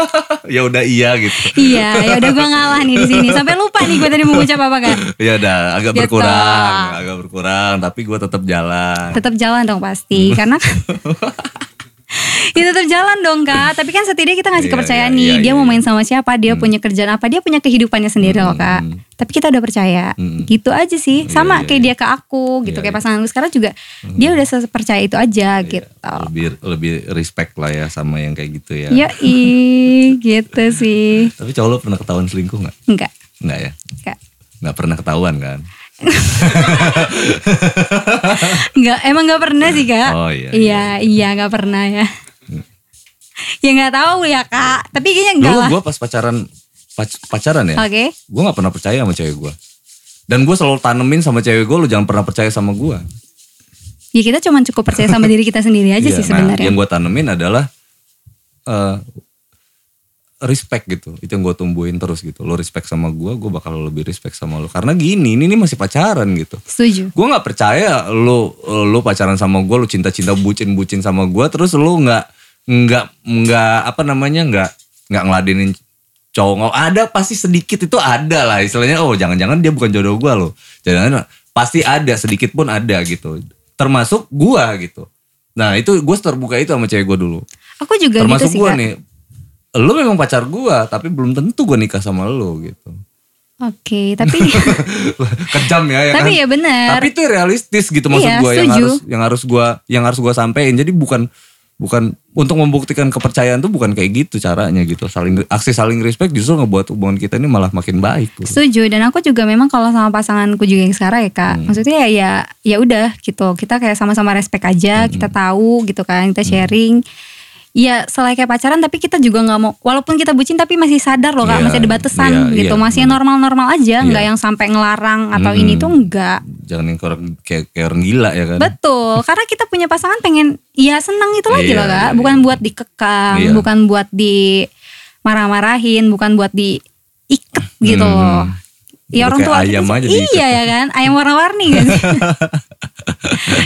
ya udah iya gitu. iya. Ya udah gue ngalah nih di sini. Sampai lupa nih gue tadi mau ngucap apa kak. Ya udah agak Gitu. berkurang, agak berkurang, tapi gue tetap jalan. Tetap jalan dong pasti, karena Ya tetap jalan dong kak Tapi kan setidaknya kita ngasih Iya, kepercayaan iya, nih iya, Dia iya. mau main sama siapa Dia punya kerjaan apa Dia punya kehidupannya sendiri loh kak Hmm. Tapi kita udah percaya Hmm. Gitu aja sih Iya, Sama iya, kayak dia ke aku gitu Iya, Kayak iya. pasangan gue sekarang juga Dia udah sepercaya itu aja gitu Lebih lebih respect lah ya sama yang kayak gitu ya. Ya ih gitu sih Tapi cowok lo pernah ketahuan selingkuh nggak? Enggak Nggak ya? Enggak Nggak pernah ketahuan kan? Enggak Emang gak pernah sih kak Oh, iya, Iya iya gak pernah ya Ya gak tahu ya kak Tapi kayaknya enggak Dulu lah gue pas pacaran pac- pacaran ya, Oke gue nggak pernah percaya sama cewek gue. Dan gue selalu tanemin sama cewek gue, lu jangan pernah percaya sama gue. Ya kita cuma cukup percaya sama diri kita sendiri aja Iya, sih nah, sebenarnya. yang gue tanemin adalah eh, respect gitu. Itu yang gue tumbuhin terus gitu. Lo respect sama gue, gue bakal lebih respect sama lo. Karena gini, ini, ini masih pacaran gitu. Setuju. Gue nggak percaya lo lo pacaran sama gue, lo cinta-cinta bucin-bucin sama gue, terus lo nggak nggak nggak apa namanya nggak nggak ngeladenin cowok ada pasti sedikit itu ada lah istilahnya oh jangan-jangan dia bukan jodoh gue lo jangan pasti ada sedikit pun ada gitu termasuk gue gitu nah itu gue terbuka itu sama cewek gue dulu Aku juga termasuk gitu sih gue nih lo memang pacar gue tapi belum tentu gue nikah sama lo gitu Oke, tapi kejam ya, ya Tapi kan? ya benar. Tapi itu realistis gitu maksud Iya, gue yang harus yang harus gue yang harus gue sampein. Jadi bukan bukan untuk membuktikan kepercayaan tuh bukan kayak gitu caranya gitu. Saling aksi saling respect justru ngebuat hubungan kita ini malah makin baik. gitu. setuju dan aku juga memang kalau sama pasanganku juga yang sekarang ya kak. Hmm. Maksudnya ya ya ya udah gitu. Kita kayak sama-sama respect aja. Hmm. Kita tahu gitu kan. Kita sharing. Ya selain kayak pacaran tapi kita juga nggak mau walaupun kita bucin tapi masih sadar loh kak Iya, masih ada batasan iya, gitu iya, masih normal-normal aja nggak Iya. yang sampai ngelarang atau Mm-mm. ini tuh enggak Jangan yang kayak, kayak orang gila ya kan. Betul, karena kita punya pasangan pengen ya senang itu lagi Iya, loh kak, iya, bukan iya. buat dikekang, Iya. bukan buat di marah-marahin, bukan buat diikat gitu Hmm. loh. Ya orang tua ayam aja iya ya kan, ayam warna-warni kan sih.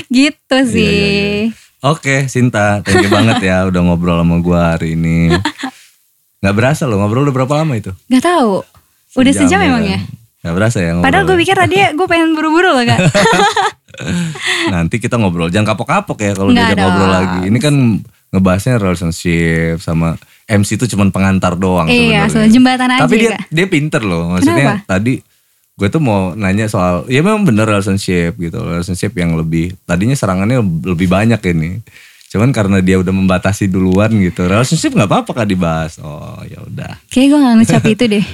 gitu Iya, sih. iya, iya. Oke, Sinta, thank you banget ya udah ngobrol sama gue hari ini. Nggak berasa loh, ngobrol udah berapa lama itu? Gak tahu, udah sejam ya emang ya. Nggak berasa ya ngobrol. Padahal gue pikir tadi gue pengen buru-buru loh kak. Nanti kita ngobrol, jangan kapok-kapok ya kalau diajak ngobrol lagi. Ini kan ngebahasnya relationship sama MC itu cuman pengantar doang Iya, sebenarnya. so, jembatan aja Tapi dia Kak. dia pinter loh. Maksudnya Kenapa? tadi gue tuh mau nanya soal ya memang bener relationship gitu. Relationship yang lebih tadinya serangannya lebih banyak ini. Cuman karena dia udah membatasi duluan gitu. Relationship nggak apa-apa kak dibahas. Oh ya udah. Kayaknya gue gak ngecap itu deh.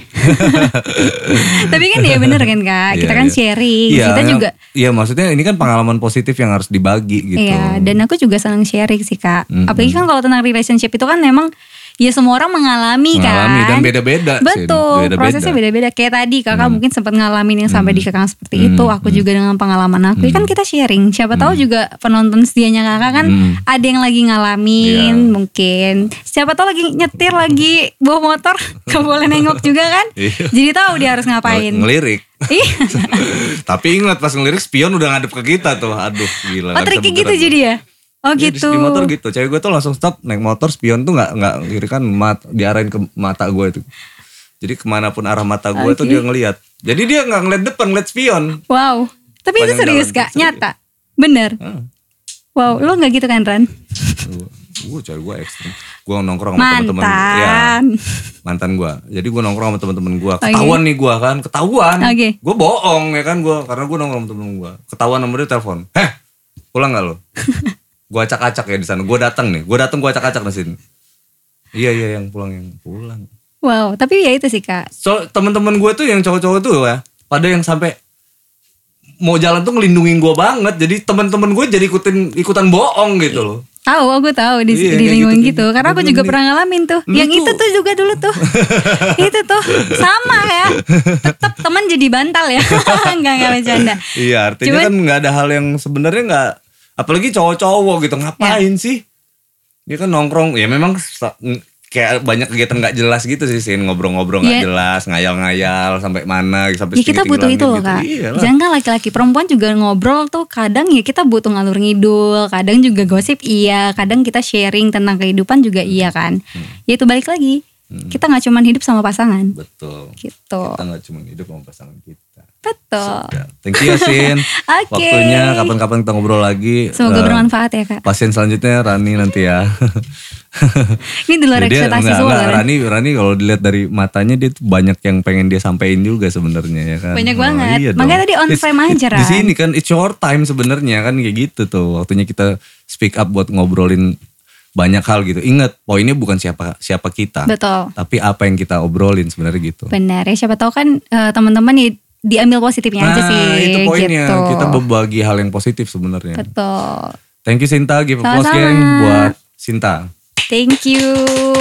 Tapi kan ya bener kan kak, kita Iya, kan iya. sharing, Iya, kita juga Iya maksudnya ini kan pengalaman positif yang harus dibagi gitu. Iya, dan aku juga senang sharing sih kak. Apalagi kan kalau tentang relationship itu kan memang ya semua orang mengalami, Mengalami kan. dan beda-beda sih, Betul, beda-beda. prosesnya beda-beda. Kayak tadi kakak Hmm. mungkin sempat ngalamin yang sampai Hmm. dikekang seperti Hmm. itu. Aku juga dengan pengalaman aku. Ya kan kita sharing. Siapa tahu juga penonton setianya kakak kan Hmm. ada yang lagi ngalamin Iya. mungkin. Siapa tahu lagi nyetir lagi bawa motor, gak boleh nengok juga kan. Iya. Jadi tahu dia harus ngapain. Ngelirik. Iya. Tapi ingat pas ngelirik spion udah ngadep ke kita tuh. Aduh gila. Oh triknya gitu jadi ya? Oh Iya, di- gitu. Di, motor gitu. Cewek gue tuh langsung stop naik motor spion tuh nggak nggak kiri kan mat, diarahin ke mata gue itu. Jadi ke mana pun arah mata gue tuh Oke. dia ngelihat. Jadi dia nggak ngeliat depan, ngeliat spion. Wow. Tapi itu Panjang serius jalan, kak, serius. nyata, bener. Ah. Wow, lo nggak gitu kan Ran? Gue cewek gue ekstrim. Gue nongkrong sama temen-temen gue. Ya, Mantan. mantan gue. Jadi gue nongkrong sama temen-temen gue. Oke. Ketahuan nih gue kan, ketahuan. Oke. Gue bohong ya kan gue, karena gue nongkrong sama temen gue. Ketahuan sama dia telepon. Heh, pulang gak lo? gue acak-acak ya di sana. Gue datang nih, gue datang gue acak-acak di sini. Iya iya yang pulang yang pulang. Wow, tapi ya itu sih kak. So temen-temen gue tuh yang cowok-cowok tuh ya, pada yang sampai mau jalan tuh ngelindungin gue banget. Jadi temen-temen gue jadi ikutin ikutan bohong gitu loh. Tahu, aku tahu di, Iya, di lingkungan gitu. gitu. Karena aku juga pernah ngalamin tuh. Lu yang tuh- itu tuh juga dulu tuh. itu tuh sama ya. Tetap teman jadi bantal ya. Enggak enggak bercanda. Iya artinya Cuman- kan nggak ada hal yang sebenarnya nggak apalagi cowok-cowok gitu ngapain sih? Dia kan nongkrong ya memang kayak banyak kegiatan nggak jelas gitu sih Sin ngobrol-ngobrol nggak Iya. jelas ngayal-ngayal sampai mana sampai Ya kita butuh itu loh gitu. kak. Iyalah. Jangan kan laki-laki perempuan juga ngobrol tuh kadang ya kita butuh ngalur ngidul, kadang juga gosip iya, kadang kita sharing tentang kehidupan juga iya kan. Hmm. Ya itu balik lagi. Kita nggak cuma hidup sama pasangan. betul Gitu. kita nggak cuma hidup sama pasangan kita Betul. Thank you Sin Oke. waktunya kapan-kapan kita ngobrol lagi Semoga Eh, bermanfaat ya kak. pasien selanjutnya Rani nanti ya Ini di luar ekspektasi semua enggak. Rani Rani kalau dilihat dari matanya dia tuh banyak yang pengen dia sampein juga sebenarnya ya kan. Banyak banget. iya Makanya dong. tadi on It's- frame aja, Di Ran. sini kan it's your time sebenarnya kan kayak gitu tuh. Waktunya kita speak up buat ngobrolin banyak hal gitu. Ingat, poinnya bukan siapa siapa kita. Betul. Tapi apa yang kita obrolin sebenarnya gitu. Benar ya siapa tahu kan eh, teman-teman ya diambil positifnya aja sih. Nah, itu poinnya. Gitu. Kita berbagi hal yang positif sebenarnya. Betul. Thank you Sinta, give applause geng buat Sinta. Thank you.